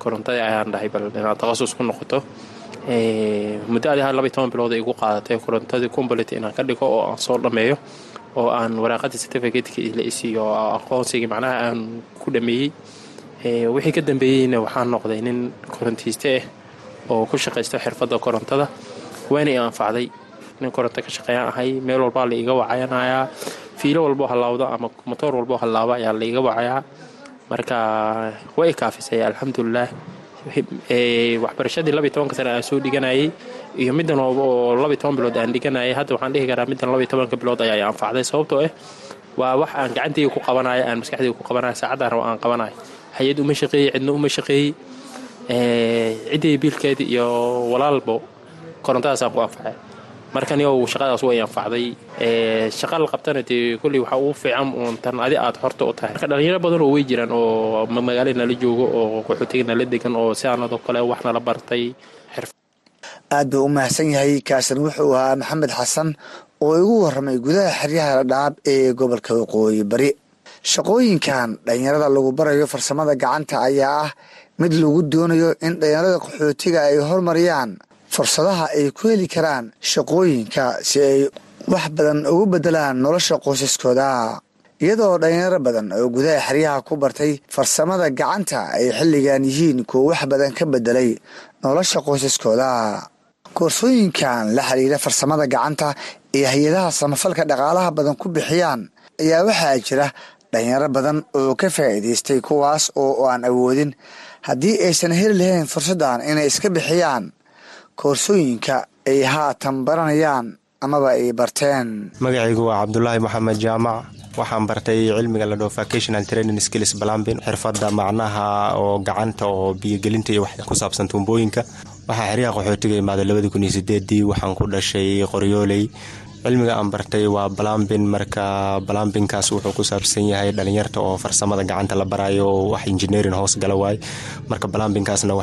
Korontada ayaan dhahay bal inaad takhasus ku noqoto. Muddo adi iyo toban bilood ay igu qaadatay. Korontadii combality inaan ka dhigo oo aan soo dhammeeyo oo aan waraaqadii certificateka la isiiyo aqoonsigii macnaha aan ku dhameeyey. Wixii ka dambeeyeyna waxaan noqday nin korontiiste ah oo ku shaqaysto xirfadda korontada. Waana i anfacday nin koronto ka shaqeeyaan ahay meel walbaa la iga wacayanayaa fiilo walboo hallaawdo ama motoor walboo hallaaba ayaa la iga wacayaa. Marka way kaafisay alxamdulilah waxbarashadii labiy tobanka sane aan soo dhiganayay. Iyo middan oo labiy toban bilood aan dhiganayay. Hadda waxaan dhihi karaa middan labiy tobanka bilood ayaa anfacday sababtoo ah waa wax aan gacantayga ku qabanayo aan maskaxdayga ku qabanayo saacaddan rabo aan qabanayo. Hay'ad uma shaqeeyey cidna uma shaqeeyey ciddii biilkeedii iyo walaalbo korontadaasaan ku anfacay. Markan yow shaqadaas way anfacday. Shaqa la qabtana dee kolley waxaa ugu fiican uun tan adi aad horta u tahay. Dhalinyaro badan oo way jiraan oo magaalada nala joogo oo qaxootiga nala degan oo sidaanadoo kale wax nala bartay. Aad buu u mahadsan yahay kaasan wuxuu ahaa maxamed xasan oo igu waramay gudaha xeryaha dhadhaab ee gobolka waqooyi bari. Shaqooyinkan dhalinyarada lagu barayo farsamada gacanta ayaa ah mid lagu doonayo in dhalinyarada qaxootiga ay hormariyaan fursadaha ay ku heli karaan shaqooyinka si ay wax badan ugu beddelaan nolosha qoysaskooda. Iyadoo dhalinyaro badan oo gudaha xeryaha ku bartay farsamada gacanta ay xilligan yihiin kuwa wax badan ka bedelay nolosha qoysaskooda. Koorsooyinkan la xiriira farsamada gacanta ee hay'adaha samafalka dhaqaalaha badan ku bixiyaan ayaa waxaa jira dhalinyaro badan oo ka faa'iidaystay kuwaas oo aan awoodin haddii aysan heli lahayn fursaddan inay iska bixiyaan koorsooyinka ay haatan baranayaan amaba ay barteen. Magacaygu waa cabdulaahi maxamed jaamac. Waxaan bartay cilmiga la dhao vocational training skills balambin xirfadda macnaha oo gacanta oo biyogelinta iyo wax ku saabsan tuumbooyinka. Waxaa xeryaha qaxootiga imaaday labadii kun iyo sideedii waxaan ku dhashay qoryooley cilmiga aan bartay waa balambin marka balambinkaas wuxuu ku saabsan yahay dhalinyarta oo farsamada gacanta la barayo wax injineerin hoos gala waay marka balambinkaasna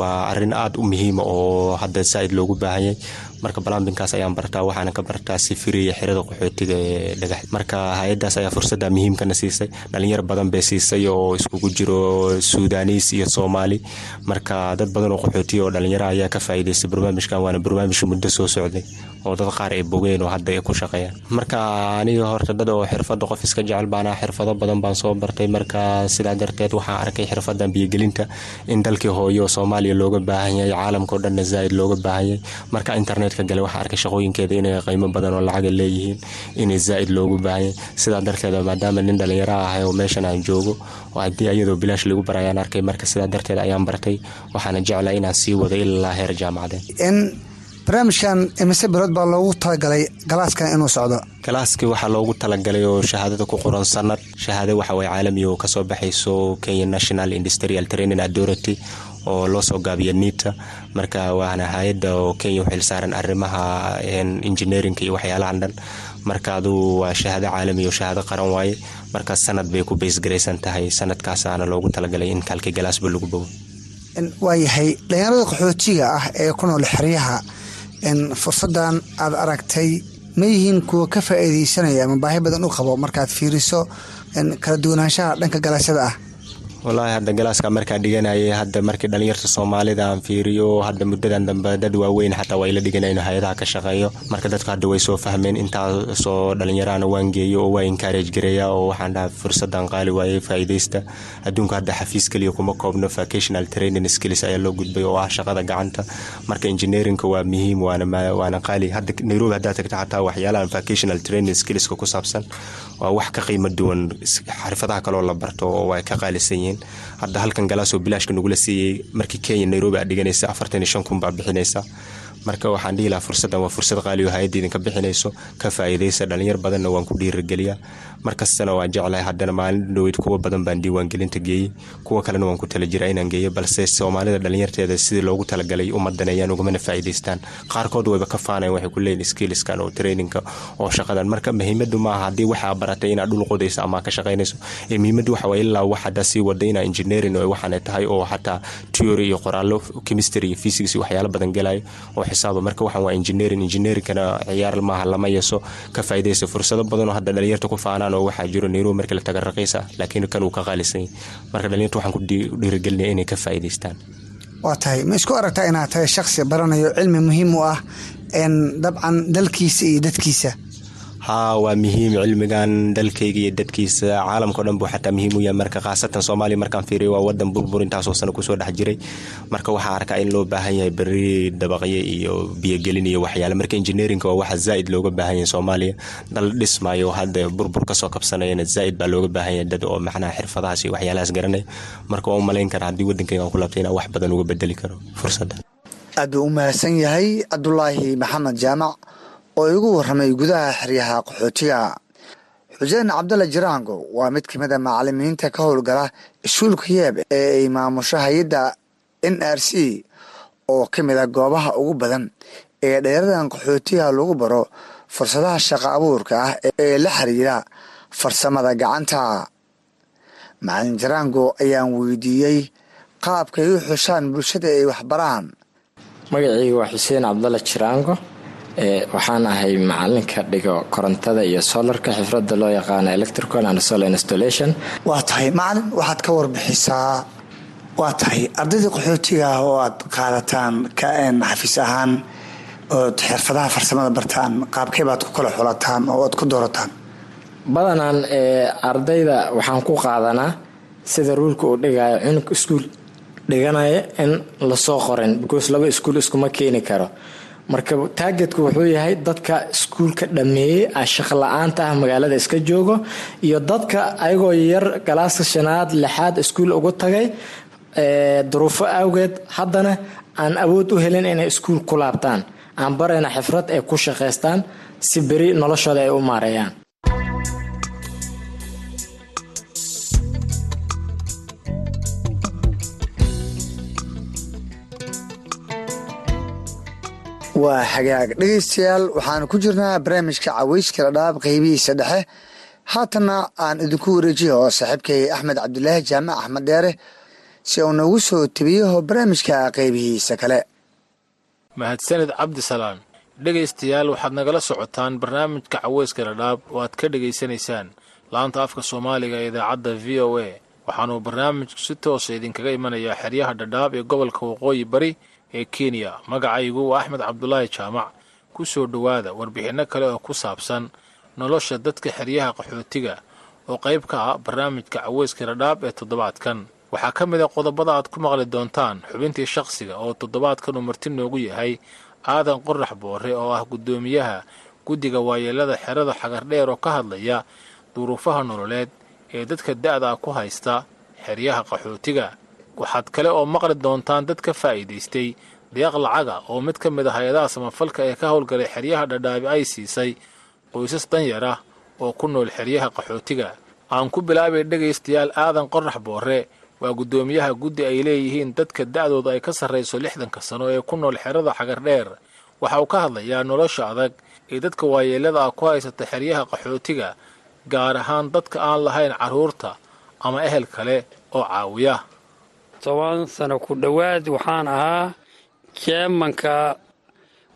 waa arrin aada u muhiima oo hadda saaid loogu baahanyay marka balambinkaas ayaan bartaa waxaana ka bartaa sifiriya xerada qaxootiga ee dhagax. Marka hay'adaas ayaa fursada muhiimkana siisay dhalinyar badan bay siisay oo iskugu jiro suudaniis iyo soomaali marka dad badan oo qaxootiya oo dhalinyara ayaa ka faa'iidaystay barnaamijkan waana barnaamij muddo soo socday oo dad qaar ay bogeen oo hadda ay ku shaqeeyaan. Marka aniga horta dad oo xirfada qof iska jecel baana xirfado badan baan soo bartay. Marka sidaa darteed waxaan arkay xirfadan biyogelinta in dalkii hooyo oo soomaaliya looga baahan yahay caalamkao dhanna zaaid looga baahan yahay. Marka internetka gale waxaa arkay shaqooyinkeeda inay qiimo badan oo lacaga leeyihiin inay zaaid loogu baahan yahay sidaa darteed maadaama nin dhalinyaro ahay oo meeshan aan joogo oo haddii iyadoo bilaash lagu barayaan arkay marka sidaa darteed ayaan bartay waxaana jeclaa inaan sii wado ilaa heer jaamacadeed barnaamijkan imise bilood baa loogu talagalay galaaskan inuu socdo. Galaaskii waxaa loogu talagalay oo shahaadada ku qoran sanad shahaado waxaway caalami oo ka soo baxayso kenya national industrial training authority oo loo soo gaabiya nita. Marka waana hay'adda oo kenya u xilsaaran arrimaha engineerinka iyo waxyaalahan dhan. Marka aduu waa shahaado caalami oo shahaado qaran waaye marka sanad bay ku baysgaraysan tahay. Sanadkaasaana loogu talagalay in kaalkii galaasba lagu bogo. Waayahay dhalinyarada qaxootiga ah ee ku nool xeryaha fursadan aad aragtay ma yihiin kuwa ka faa'iidaysanaya ama baahi badan u qabo markaad fiiriso kala duwanaanshaha dhanka galaasyada ah walaahi hadda galaaska markaa dhiganayay hadda markii dhalinyarta soomaalida aan fiiriyo hadda muddadan dambe dad waaweyn xataa waa ila dhiganayn hay'adaha ka shaqeeyo. Marka dadku hadda way soo fahmeen intaasoo dhalinyarahana waan geeyo oo waa encourage gareeya oo waxaan dhaha fursadan qaali waayey faa'iidaysta. Adduunka hadda xafiis keliya kuma koobno vocational training skills ayaa loo gudbay oo ah shaqada gacanta. Marka engineerinka waa muhiim waana qaali. Hadda nairobi haddaa tagta xataa waxyaalahan vocational training skillska ku saabsan waa wax ka qiimo duwan xirfadaha kaloo la barto oo way ka qaalisan yihiin hadda halkan galaasoo bilaashka nagula siiyey markii kenya nairobi aad dhiganaysa afartan iyo shan kun baa bixinaysa. Marka waxaan dhihi lahaa fursaddan waa fursad qaali oo hay'adda idinka bixinayso ka faa'iidaysa dhalinyar badanna waan ku dhiirigeliyaa markastana waan jeclahay haddana maalin dhoweyd kuwa badan baan diiwaangelinta geeyey. Kuwa kalena waan ku tala jiraa inaan geeyo balse soomaalida dhalinyarteeda sidii loogu talagalay umadanayaan ugamana faa'iidaystaan. Qaarkood wayba ka faanayan waxay ku leeyihiin skilliskan oo traininka oo shaqadan. Marka muhiimadu maaha haddii waxaa baratay inaad dhul qodayso ama ka shaqaynayso. Ee muhiimadu waxa waa ilaa wax haddaa sii wada inaa engineering oo waxaanay tahay oo xataa theory iyo qoraallo chemistry iyo physics iyo waxyaalo badan gelayo oo xisaaba. Marka waxaan waa engineering engineeringkana ciyaar maaha lama yeso ka faa'iidaysa fursado badan oo hadda dhalinyarta ku faanaan oo waxaa jiro nairobi marka la taga raqiisa laakiin kan uu ka qaalisan yahay marka dhalinyarta waxaan ku dhiirigelinaya inay ka faa'iidaystaan. Waa tahay. Ma isku aragtaa inaad tahay shakhsi baranayo cilmi muhiim u ah dabcan dalkiisa iyo dadkiisa haa waa muhiim cilmigan dalkayga iyo dadkiisa. Caalamkao dhan buu xataa muhiim u yahay marka khaasatan soomaaliya markaan fiiriyo waa wadan burbur intaasoo sano ku soo dhex jiray. Marka waxaa arkaa in loo baahan yahay beri dabaqyo iyo biyogelin iyo waxyaale marka engineerinka waa waxa zaa'id looga baahan yahay soomaaliya. Dal dhismayo hadda burbur ka soo kabsanayana zaa'id baa looga baahan yahay dad oo macnaha xirfadahaas iyo waxyaalahaas garanaya marka waa u malayn karaa haddii wadankayga aan ku laabtay inaan wax badan uga bedeli karo. Fursadda. Aad buu u mahadsan yahay cabdulaahi maxamed jaamac oo igu warramay gudaha xeryaha qaxootiga. Xuseen cabdalla jiraango waa mid ka mid a macalimiinta ka howlgala iskuulka yeeb ee ay maamusho hay'adda n r c oo ka mid a goobaha ugu badan ee dheeradan qaxootiga lagu baro fursadaha shaqo abuurka ah ee la xiriira farsamada gacanta. Macalin jiraango ayaan weydiiyey qaabkay u xushaan bulshada ay waxbaraan. Magacayga waa xuseen cabdalla jiraango waxaan ahay macalinka dhigo korontada iyo solarka xifrada loo yaqaano electrical and solar installation. Waa tahay macalin waxaad ka warbixisaa. Waa tahay ardayda qaxootiga ah oo aad qaadataan kn xafiis ahaan ood xirfadaha farsamada bartaan qaabkee baad ku kala xulataan oo aad ku doorataan. Badanaan ardayda waxaan ku qaadanaa sida ruulka uu dhigayo cunug iskuul dhiganaya in la soo qorin because laba iskuul iskuma keeni karo marka taagetka wuxuu yahay dadka iskuulka dhameeyey shaqo la'aanta ah magaalada iska joogo iyo dadka ayagoo yar galaaska shanaad lixaad iskuul ugu tagay duruufo awgeed. Haddana aan awood u helin inay iskuul ku laabtaan aan barayna xifrad ay ku shaqaystaan si beri noloshooda ay u maareeyaan waa hagaag dhegaystayaal waxaan ku jirnaa barnaamijka caweyska dhadhaab qeybihiisa dhexe haatanna aan idinku wareejiyo saaxiibkay axmed cabdulaahi jaamac axmed dheere si uu noogu soo tebiyaho barnaamijka qeybihiisa kale. Mahadsanid cabdisalaan dhegaystayaal waxaad nagala socotaan barnaamijka caweyska dhadhaab oo aad ka dhegaysanaysaan laanta afka soomaaliga ee idaacadda v o a. Waxaanuu barnaamijku si toosa idinkaga imanayaa xeryaha dhadhaab ee gobolka waqooyi bari ee kenya. Magacaygu waa axmed cabdulaahi jaamac ku soo dhowaada warbixinno kale oo ku saabsan nolosha dadka xeryaha qaxootiga oo qayb ka ah barnaamijka caweyska dhadhaab ee toddobaadkan. Waxaa ka mid a qodobada aad ku maqli doontaan xubintii shakhsiga oo toddobaadkan uu marti noogu yahay aadan qorax boore oo ah guddoomiyaha guddiga waayeelada xerada xagardheer oo ka hadlaya duruufaha nololeed ee dadka da'da ku haysta xeryaha qaxootiga waxaad kale oo maqli doontaan dad ka faa'iidaystay deeq lacaga oo mid ka mid a hay'adaha samafalka ee ka howlgalay xeryaha dhadhaabi ay siisay qoysas danyar ah oo ku nool xeryaha qaxootiga. Aan ku bilaabay dhegaystayaal aadan qorax boore waa guddoomiyaha guddi ay leeyihiin dadka da'dooda ay ka sarrayso lixdanka sano ee ku nool xerada xagardheer waxa uu ka hadlayaa nolosha adag ee dadka waayeellada ah ku haysata xeryaha qaxootiga gaar ahaan dadka aan lahayn carruurta ama ehel kale oo caawiya toban sano ku dhowaad waxaan ahaa jeemanka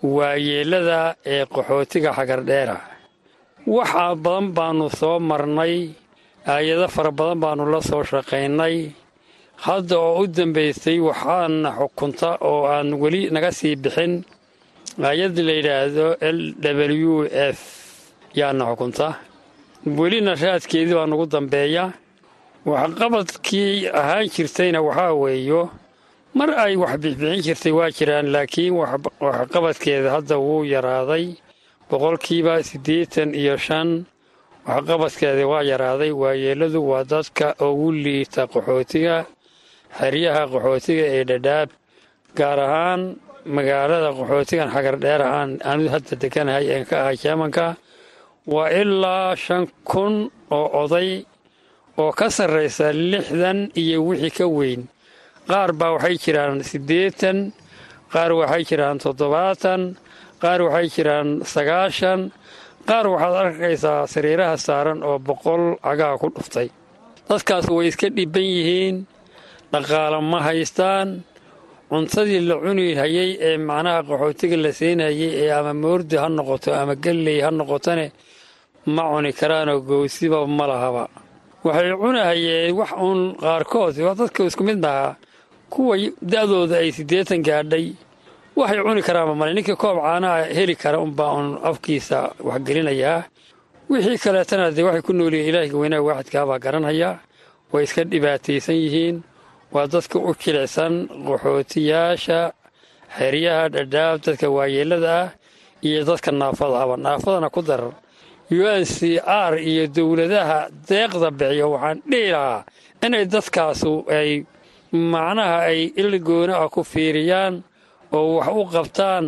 waayeellada ee qaxootiga xagardheera. Waxa badan baannu soo marnay aayado fara badan baannu la soo shaqaynay. Hadda oo u dambaysay waxaana xukunta oo aan weli naga sii bixin. Aayad la yidhaahdo l w f yaana xukunta. Welina raadkeedii baa nugu dambeeya waxqabadkii ahaan jirtayna waxaa weeyo mar ay wax bixbixin jirtay waa jiraan laakiin waxqabadkeeda hadda wuu yaraaday. Boqolkiiba siddeetan iyo shan waxqabadkeeda waa yaraaday. Waayeelladu waa dadka ugu liita qaxootiga xeryaha qaxootiga ee dhadhaab gaar ahaan magaalada qaxootigan xagardheer ahaan. Anidu hadda deganahay een ka ahay jeemanka waa ilaa shan kun oo oday oo ka sarraysa lixdan iyo wixii ka weyn. Qaar baa waxay jiraan siddeetan qaar waxay jiraan toddobaatan qaar waxay jiraan sagaashan qaar waxaad arkaysaa sariiraha saaran oo boqol cagaha ku dhuftay. Dadkaas way iska dhibban yihiin dhaqaala ma haystaan. Cuntadii la cuni hayay ee macnaha qaxootiga la siinayay ee ama moordi ha noqoto ama galley ha noqotone ma cuni karaanoo gowsiba ma lahaba waxay cunahayeen wax uun qaarkood. Waa dadka isku mid maaha kuwa da'dooda ay siddeetan gaadhay waxay cuni karaanba male. Ninkii koob caanaha heli kara unbaa uun afkiisa waxgelinayaa wixii kaleetana dee waxay ku noolyihiin ilaahga weynaha waaxidkaabaa garanhaya way iska dhibaataysan yihiin. Waa dadka u jilicsan qaxootiyaasha xeryaha dhadhaab dadka waayeellada ah iyo dadka naafada. Aba naafadana ku darar u n c r iyo dowladaha deeqda bixiyo. Waxaan dhihi lahaa inay dadkaasu ay macnaha ay ilgoona ah ku fiiriyaan oo wax u qabtaan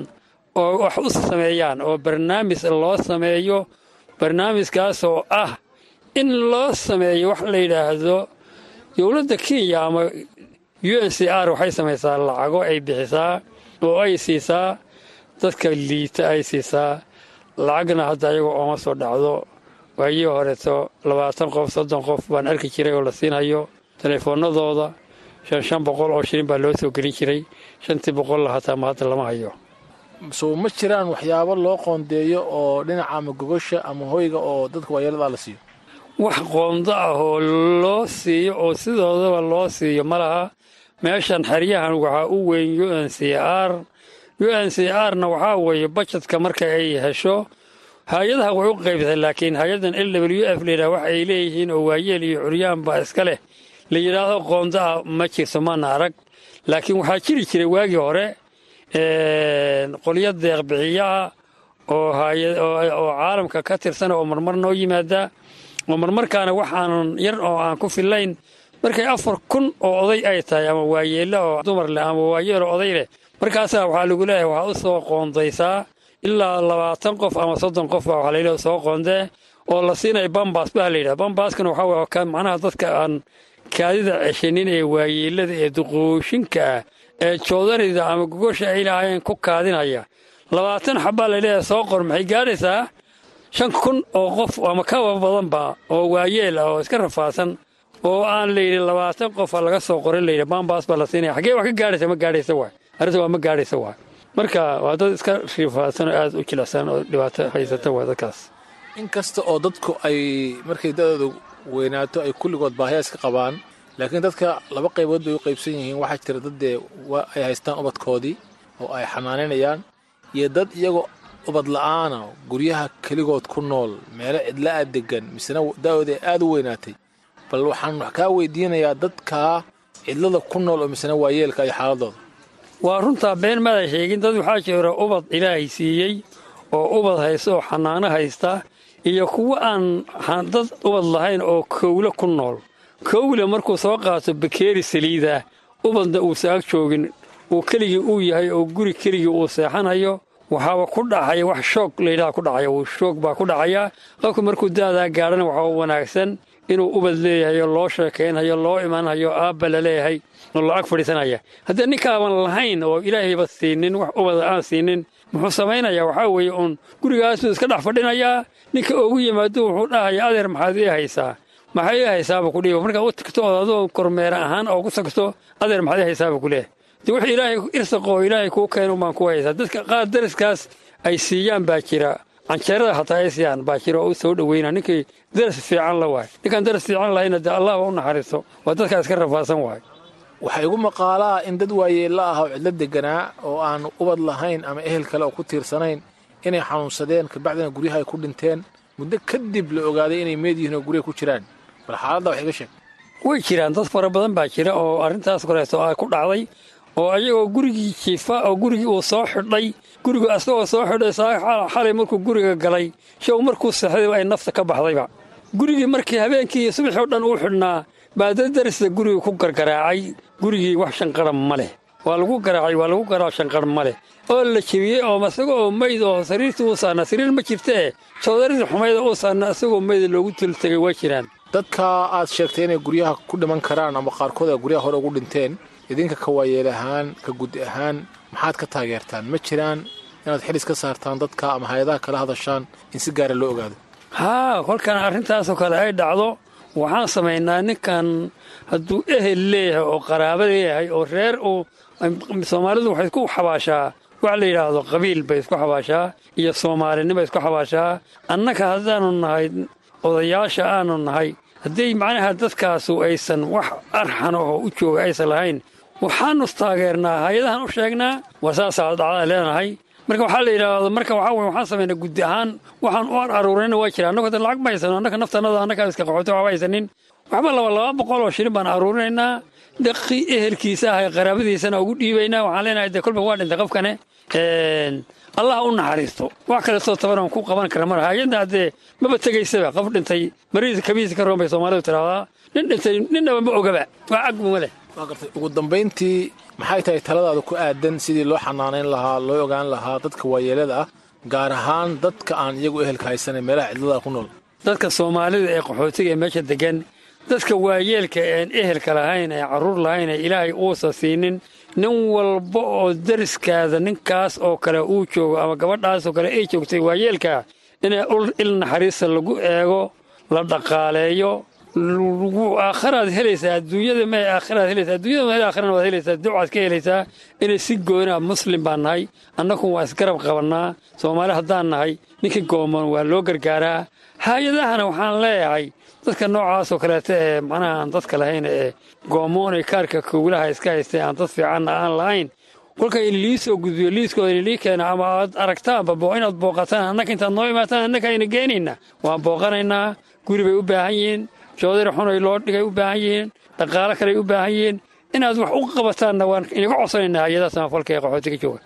oo wax u sameeyaan oo barnaamij loo sameeyo. Barnaamijkaasoo ah in loo sameeyo wax la yidhaahdo. Dowladda kenya ama u n c r waxay samaysaa lacago ay bixisaa oo ay siisaa. Dadka liita ay siisaa lacagna hadda ayagoo ooma soo dhacdo. Waayii horeeto labaatan qof soddon qof baan arki jiray oo la siinhayo teleefoonadooda shan shan boqol oo shilin baa loo soo gelin jiray. Shantii boqolla hataa ma hadda lama hayo. So ma jiraan waxyaabo loo qoondeeyo oo dhinaca ama gogosha ama hoyga oo dadka waayeeladaa la siiyo? Wax qoondo ah oo loo siiyo oo sidoodaba loo siiyo ma laha. Meeshan xeryahan waxaa u weyn u n c r u n c r na waxaa weeye bajetka marka ay hesho hay'adaha way u qaybtay laakiin hay'addan l w f layidhaha wax ay leeyihiin oo waayeel iyo curyaan baa iska leh. La yidhaahdo qoonda ah ma jirto mana arag. Laakiin waxaa jiri jiray waagii hore qolyo deeqbixiyaha oo oo caalamka ka tirsan oo marmar noo yimaada. Oo marmarkaana waxaanan yar oo aan ku fillayn. Markay afar kun oo oday ay tahay ama waayeello oo dumar leh ama waayeelo oday leh markaasaa waxaa lagu leeyahay waxaa u soo qoondaysaa ilaa labaatan qof ama soddon qof baa waxaa layidhaha soo qoondee oo la siinaya bambas baa layidhaha bambaskana waxaa weye macnaha dadka aan kaadida ceshanin ee waayeellada ee duqooshinka ah ee joodanida ama gogosha ay lahaayeen ku kaadinaya. Labaatan xabbaa layleeyahay soo qor maxay gaadhaysaa? Shan kun oo qof ama kaba badanba oo waayeel ah oo iska rafaadsan oo aan layidhi labaatan qofa laga soo qorin layidhi bambas baa la siinaya. Xaggee wax ka gaadhaysa? Ma gaadhaysa waay arrinta waa ma gaadhaysa waay marka waa dad iska rifaadsan oo aad u jilicsan oo dhibaato haysata waa dadkaas. In kasta oo dadku ay markay da-dooda weynaato ay kulligood baahiya iska qabaan laakiin dadka laba qaybood bay u qaybsan yihiin. Waxaa jira dad dee ay haystaan ubadkoodii oo ay xanaanaynayaan iyo dad iyagoo ubad la'aana guryaha keligood ku nool meelo cidla-a degan misena da'ooda ay aad u weynaatay. Bal waxaan wax kaa weydiinayaa dadkaa cidlada ku nool oo misena waayeelka iyo xaaladooda waa runtaa been maada sheegin dad waxaa jira ubad ilaahay siiyey oo ubad haysta oo xanaano haysta iyo kuwa aan dad ubad lahayn oo kowle ku nool. Kowle markuu soo qaato bakeeri saliidah ubadna uusa ag joogin. Uu keligii uu yahay oo guri keligii uu seexanayo waxaaba ku dhacaya wax shoog layidhaha ku dhacaya shoog baa ku dhacaya. Qofka markuu daadaa gaadhana waxaa wanaagsan inuu ubad leeyahay oo loo sheekaynhayo loo imanhayo aabba la leeyahay oo la ag fadhiisanaya. Haddii ninkaaban lahayn oo ilaahayba siinin wax ubada aan siinin muxuu samaynayaa waxaa weeye uun gurigaasuu iska dhex fadhinayaa ninka ugu yimaado wuxuu dhahaya adeer maxaad ii haysaa? Maxaa ii haysaaba kudhiiba markaa u tagto ood adoo kormeera ahaan oo ku tagto adeer maxaad ii haysaaba kuleeh de wix ilaahay irsaqo oo ilaahay kuu keeno baan ku haysaa. Dadka qaar daraskaas ay siiyaan baa jira canjeerada hataa ay siiyaan baa jira oo u soo dhoweyna ninkii daras fiican la waay. Ninkaan daras fiican lahayna dee allah u naxariisto waa dadkaa iska rafaadsan waay. Waxaa igu maqaalaa in dad waayeella ah oo cidlo deganaa oo aan ubad lahayn ama ehel kale oo ku tiirsanayn inay xanuunsadeen kabacdina guryaha ay ku dhinteen. Muddo kadib la ogaaday inay meed yihiin oo guryaha ku jiraan. Bal xaaladda wax iga sheeg. Way jiraan dad fara badan baa jira oo arrintaas koleeto a ku dhacday oo ayagoo gurigii jiifa oo gurigii uu soo xidhay gurigu asagoo soo xidhay xalay markuu guriga galay show markuu seexdayba ay nafta ka baxdayba. Gurigii markii habeenkii iyo subaxii o dhan uu xidhnaa baa dad darista guriga ku gargaraacay. Gurigii wax shanqara ma leh. Waa lagu garaacay waa lagu garaac shanqar ma leh. Oo la jebiyey oo isaga oo meyd oo sariirtii uu saarnaa sariir ma jirtee? Jawdaridii xumayda uu saarnaa isagoo meyda loogu tultegay waa jiraan. Dadka aad sheegtay inay guryaha ku dhiman karaan ama qaarkood ay guryaha hore ugu dhinteen idinka ka waayeel ahaan ka gudi ahaan maxaad ka taageertaan? Ma jiraan inaad xilis ka saartaan dadka ama hay'adaha kala hadashaan in si gaara loo ogaado? Haa kolkan arrintaasoo kale ay dhacdo. Waxaan samaynaa ninkan hadduu ehel leeyahay oo qaraabo leeyahay oo reer uu soomaalidu waxay isku xabaashaa. Wax la yidhaahdo qabiil bay isku xabaashaa iyo soomaalinimo isku xabaashaa. Annaka haddaanu nahay odayaasha aanu nahay haddii macnaha dadkaasu aysan wax arxan oo u jooga aysan lahayn waxaanu taageernaa hay'adahan u sheegnaa waa leenahay. Marka waxaa la yidhaahdo marka waxaa weye waxaan samaynaa guddi ahaan waxaan u aruurayna waa jira annagu hadda lacag ma haysano annaka naftanada annakaa iska qaxoota waxba haysanin. Waxba laba laba boqol oo shilin baan aruurinaynaa dhaqii ehelkiisa ah ee qaraabadiisana ugu dhiibaynaa. Waxaan leenahay dee kolba waa dhintay qofkane. Allah u naxariisto. Wax kaleetoo tabanaan ku qaban kara mar hay'adda haddee maba tegaysaba qof dhintay. Mariis kabiisa ka roon bay soomaalidu tidhaahdaa nin dhintay ninnaba ma ogaba. Wax agma leh waa gartay ugu dambayntii maxay tahay taladaada ku aadan sidii loo xanaanayn lahaa loo ogaan lahaa dadka waayeelada ah gaar ahaan dadka aan iyagu ehelka haysanan meelaha cidlada ku nool? Dadka soomaalida ee qaxootiga ee meesha degan dadka waayeelka een ehelka lahayn ee carruur lahayn ee ilaahay uusa siinin nin walba oo dariskaada ninkaas oo kale uu joogo ama gabadhaasoo kale ay joogtay waayeelkaa inay il naxariista lagu eego la dhaqaaleeyo aakharaad helaysaa adduunyada ma aakhiraad helaysaa adduunyada ma aakhirana waad helaysaa ducaad ka helaysaa inay si goonaa muslim baan nahay annagu waa isgarab qabannaa soomaali haddaan nahay ninkii gooman waa loo gargaaraa. Hay'adahana waxaan leeyahay dadka noocaasoo kaleeta ee macnaha aan dadka lahayn ee goomoon ee kaarka kowlaha iska haystay aan dad fiicanna aan lahayn kolkay lii soo gudbiyo liiskooda lii keena ama aad aragtaanba inaad booqataan annaka intaad noo imaataan annaka ayna geenaynaa waan booqanaynaa guri bay u baahan yihiin joodari xunay loo dhigay u baahan yihiin dhaqaalo kaley u baahan yihiin inaad wax u qabataanna waan inaga codsanaynaa hay'adaha samafalka ee qaxootiga jooga.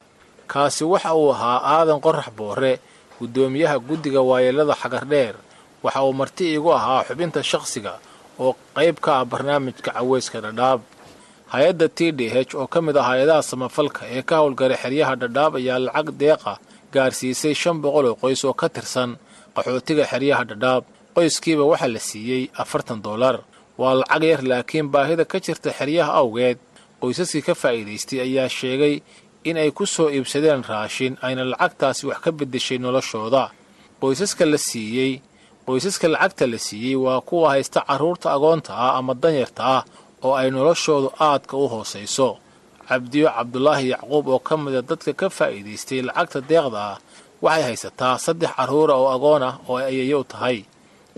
Kaasi waxa uu ahaa aadan qorax boore guddoomiyaha guddiga waayeelada xagardheer waxa uu marti iigu ahaa xubinta shakhsiga oo qayb ka ah barnaamijka caweyska dhadhaab. Hay'adda t d h oo ka mid ah hay'adaha samafalka ee ka howlgalay xeryaha dhadhaab ayaa lacag deeqa gaarsiisay shan boqol oo qoys oo ka tirsan qaxootiga xeryaha dhadhaab qoyskiiba waxaa la siiyey afartan dollar waa lacag yar laakiin baahida ka jirta xeryaha awgeed qoysaskii ka faa'iidaystay ayaa sheegay in ay ku soo iibsadeen raashin ayna lacagtaasi wax ka beddeshay noloshooda. Qoysaska la siiyey qoysaska lacagta la siiyey waa kuwa haysta carruurta agoonta ah ama danyarta ah oo ay noloshoodu aadka u hoosayso cabdiyo cabdulaahi yacquub oo ka mida dadka ka faa'iidaystay lacagta deeqda ah waxay haysataa saddex carruura oo agoon ah oo ay ayayo tahay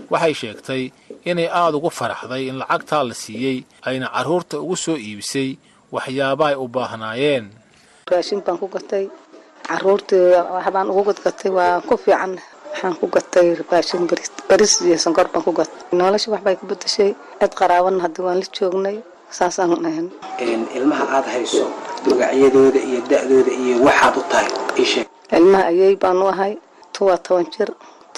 waxay sheegtay inay aad ugu faraxday in lacagtaa la siiyey ayna carruurta ugu soo iibisay waxyaabahay u baahnaayeen. Raashin baan ku gatay caruurtii waxbaan ugu gadgatay waa ku fiican. Waxaan ku gatay raashin baris iyo sonkor baan ku gatay. Nolosha waxbay ku bedeshay cid qaraaban hadda waan la joognay saasaan ahan ilmaha aad hayso magacyadooda iyo da'dooda iyo waxaad u tahay ilmaha ayay baan u ahay tu waa toban jir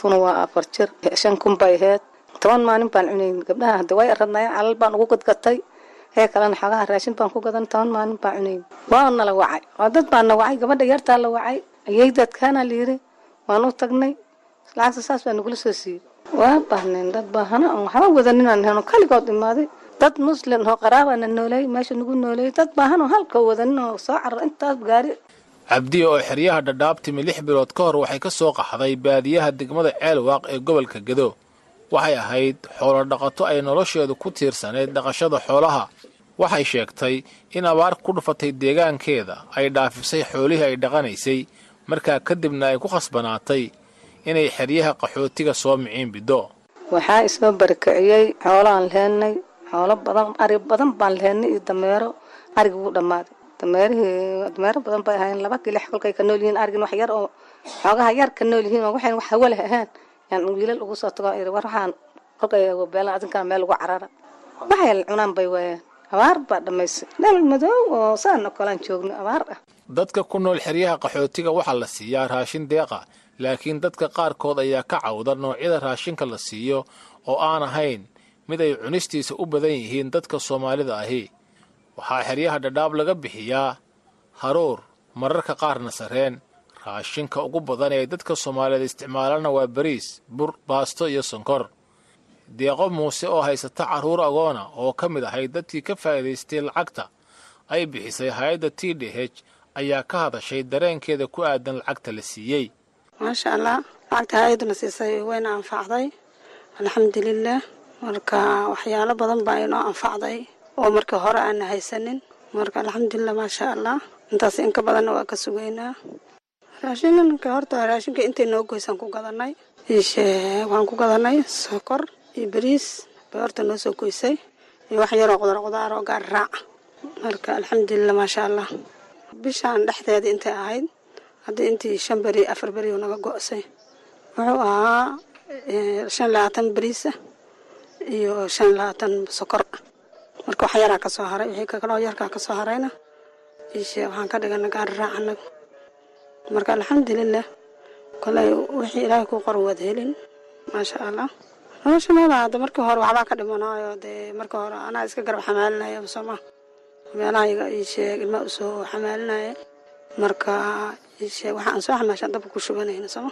tuna waa afar jir. Shan kun bay ahayd. Toban maalin baan cunayn gabdhaha hadda way aradnayeen calal baan ugu gadgatay hee kalena xoogaha raashin baan ku gadan. Toban maalin baan cunayn waa nala wacay. Waa dad baa na wacay. Gabadha yartaa la wacay. Ayay dadkaana layiri waan u tagnay. Lacagta saas baa nagula soo siiyey. Waa baahnayn dad baahana aan waxba wadanin aan heno kaligood imaaday. Dad muslim oo qaraabana nooleey meesha nagu nooleeyay dad baahan oo halka wadanin oo soo carar intaas gaari cabdiya oo xeryaha dhadhaab timi lix bilood ka hor waxay ka soo qaxday baadiyaha degmada ceelwaaq ee gobolka gedo. Waxay ahayd xoolo dhaqato ay nolosheedu ku tiirsanayd dhaqashada xoolaha. Waxay sheegtay in abaar ku dhufatay deegaankeeda ay dhaafisay xoolihii ay dhaqanaysay. Markaa kadibna ay ku khasbanaatay inay xeryaha qaxootiga soo miciin biddo. Waxaa isoo barakiciyey xoolaan leheenay xoolo badan ari badan baan leheenay iyo dameero arigi wuu dhammaaday dameerihii dameero badan bay laba kilix kolkay ka nool yihiin arigin wax yar oo xoogaha yar ka nool yihiin oo waxayn wax hawaleh ahaan. Yaan wiilal ugu soo tago iri war waxaan kolkay beelan adinkana meel ugu carara. Waxay cunaan bay waayeen. Abaar baa dhammaysay. Dhal madow oo saan oo joogno abaar ah. Dadka ku nool xeryaha qaxootiga waxaa la siiyaa raashin deeqa laakiin dadka qaarkood ayaa ka cawda noocyada raashinka la siiyo oo aan ahayn. Mid ay cunistiisa u badan yihiin dadka soomaalida ahi waxaa xeryaha dhadhaab laga bixiyaa haruur mararka qaarna sareen. Raashinka ugu badan ee dadka soomaaliyeed isticmaalana waa bariis bur baasto iyo sonkor. Deeqo muuse oo haysata carruur agoona oo ka mid ahayd dadkii ka faa'iidaystay lacagta ay bixisay hay'adda t d h ayaa ka hadashay dareenkeeda ku aadan lacagta la siiyey. Maasha allah lacagta hay'adduna siisay wayna anfacday alxamdulilah marka waxyaalo badan baa inoo anfacday oo markii hore aana haysanin. Marka alxamdulilah maasha allah. Intaas inka badanna waa ka sugaynaa. Raashinka horta raashinka intay noo goysaan ku gadanay. Waxaan ku gadanay sokor iyo bariis bay horta noo soo goysay. Iyo wax yaroo qudaar qudaar oo gaari raaca marka alxamdulilah maasha allah. Bishaan dhexdeeda intay ahayd haddii intii shan beri afar beri oo naga go'say wuxuu ahaa shan labaatan bariisa iyo shan labaatan sokor marka wax yaraa ka soo haray wixii kaloo yarkaa ka soo harayna. Ishee waxaan ka dhigana gaari raacana marka alxamdulilah koley wixii ilaahay ku qor waad helin. Maasha allah. Nolosha meela hadda markii hore waxbaa ka dhimanaayo. Dee markii hore anaa iska garab xamaalinaya sooma meelahayga ii sheeg ilmaa u soo xamaalinaya. Marka ii sheeg waxaan soo xamaashaan dabka ku shubanayna sooma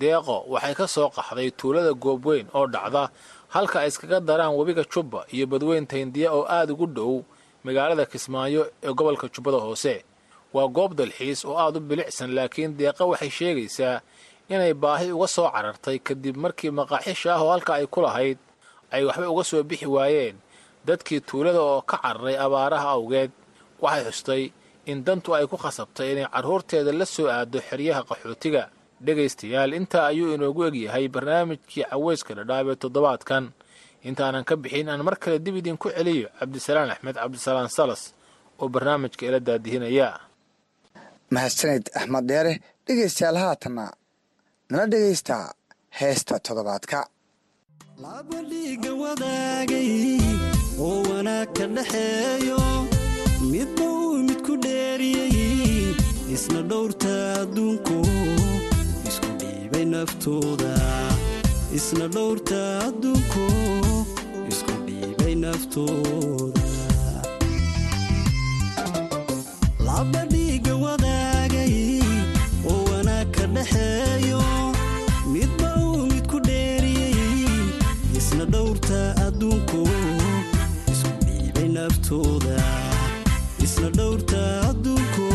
deeqo waxay ka soo qaxday tuulada goobweyn oo dhacda halka ay iskaga daraan webiga jubba iyo badweynta hindiya oo aada ugu dhow magaalada kismaayo ee gobolka jubbada hoose. Waa goob dalxiis oo aada u bilicsan laakiin deeqa waxay sheegaysaa inay baahi uga soo carartay kadib markii maqaaxisha ah oo halka ay ku lahayd ay waxba uga soo bixi waayeen. Dadkii tuulada oo ka cararay abaaraha awgeed waxay xustay in dantu ay ku khasabtay inay carruurteeda la soo aado xeryaha qaxootiga dhegaystayaal intaa ayuu inoogu egyahay barnaamijkii caweyska dhadhaab ee toddobaadkan. Intaanan ka bixin aan mar kale dib idinku celiyo cabdisalaan axmed cabdisalaan salas oo barnaamijka ila daadihinaya mahadsaned axmed deere dhegaystayaal haatanna nala dhegaystaa heesta toddobaadka. Labadhiiga wadaagay oo wanaag ka dhaxeeyo midba uu midku dheeriyey isna dhowrta adduunku dhiibay naftooda isna dhowrta adduunku isku dhiibay naftooda dheeriyey isna dhowrta adduunku isku dhiibay naftooda isna dhowrta adduunku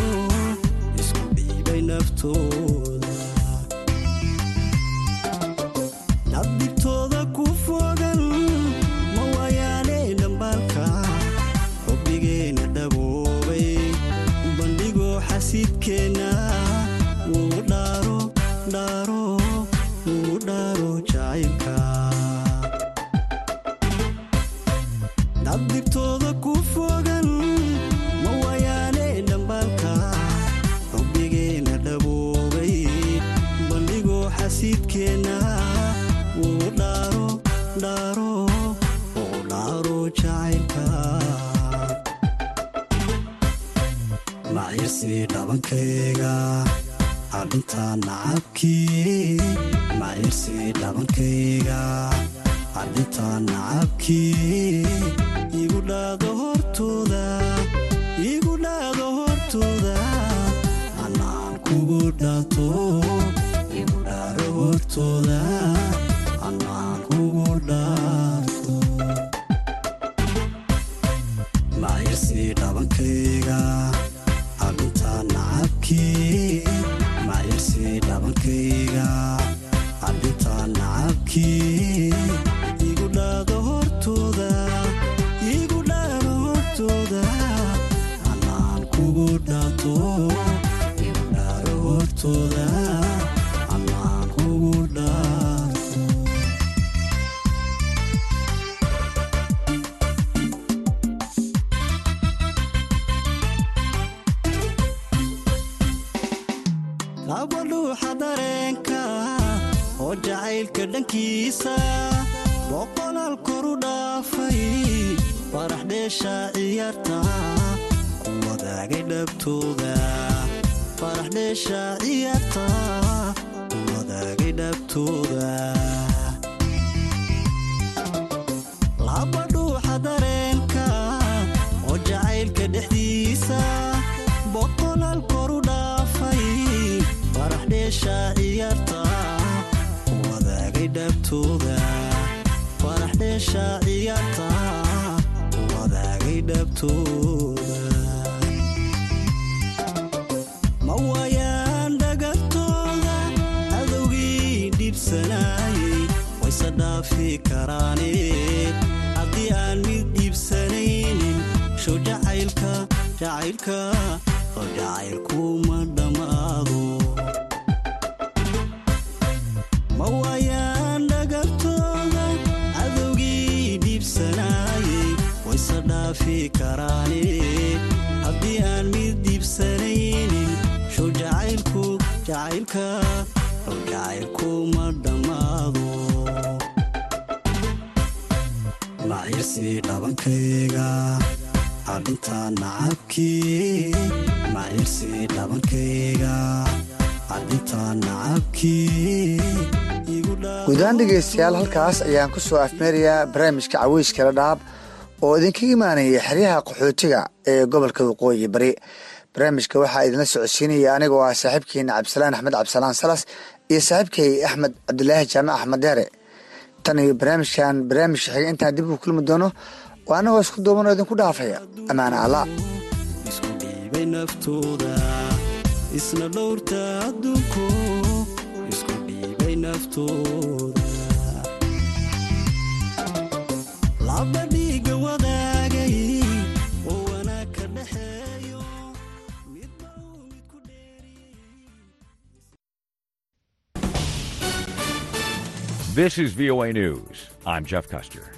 isku dhiibay naftooda dabdibtooda ku fogan ma waayaane dhambaalka xubbigeena dhaboobay bandhigoo xasiidkeenna wuu dhaaro dhaaro wuu dhaaro jacaylka. Macirsii dhabankayga adhintaa nacabkii? Macirsii dhabankayga adhintaa nacabkii kugu dhaato igu dhaado hortooda dhabtooda farax dheesha ciyaarta ku wadaagay dhabtooda ma waayaan haddii aan mid dhiibsanaynin show jacaylka jacaylka oo jacaylkuma dhammaado jacaylka oo jacaylkuma dhammaado macirsii dhabankayga adhintaa nacabkii macirsii dhabankayga adhintaa nacabkii guudahaan dhegaystayaal halkaas ayaan ku soo afmeerayaa barnaamijka caweyskala dhaab oo idinkaga imaanayay xeryaha qaxootiga ee gobolka waqooyi bari barnaamijka waxaa idinla socodsiinaya anigoo ah saaxiibkeena cabdisalaan axmed cabdisalaan salas iyo saaxiibkay axmed cabdilaahi jaamac axmed deere. Tan iyo barnaamijkan barnaamijka xiga intaan dib u kulmi doono oo annagoo isku duubanoo idinku dhaafaya. Ammaana allah This is VOA News. I'm Jeff Custer.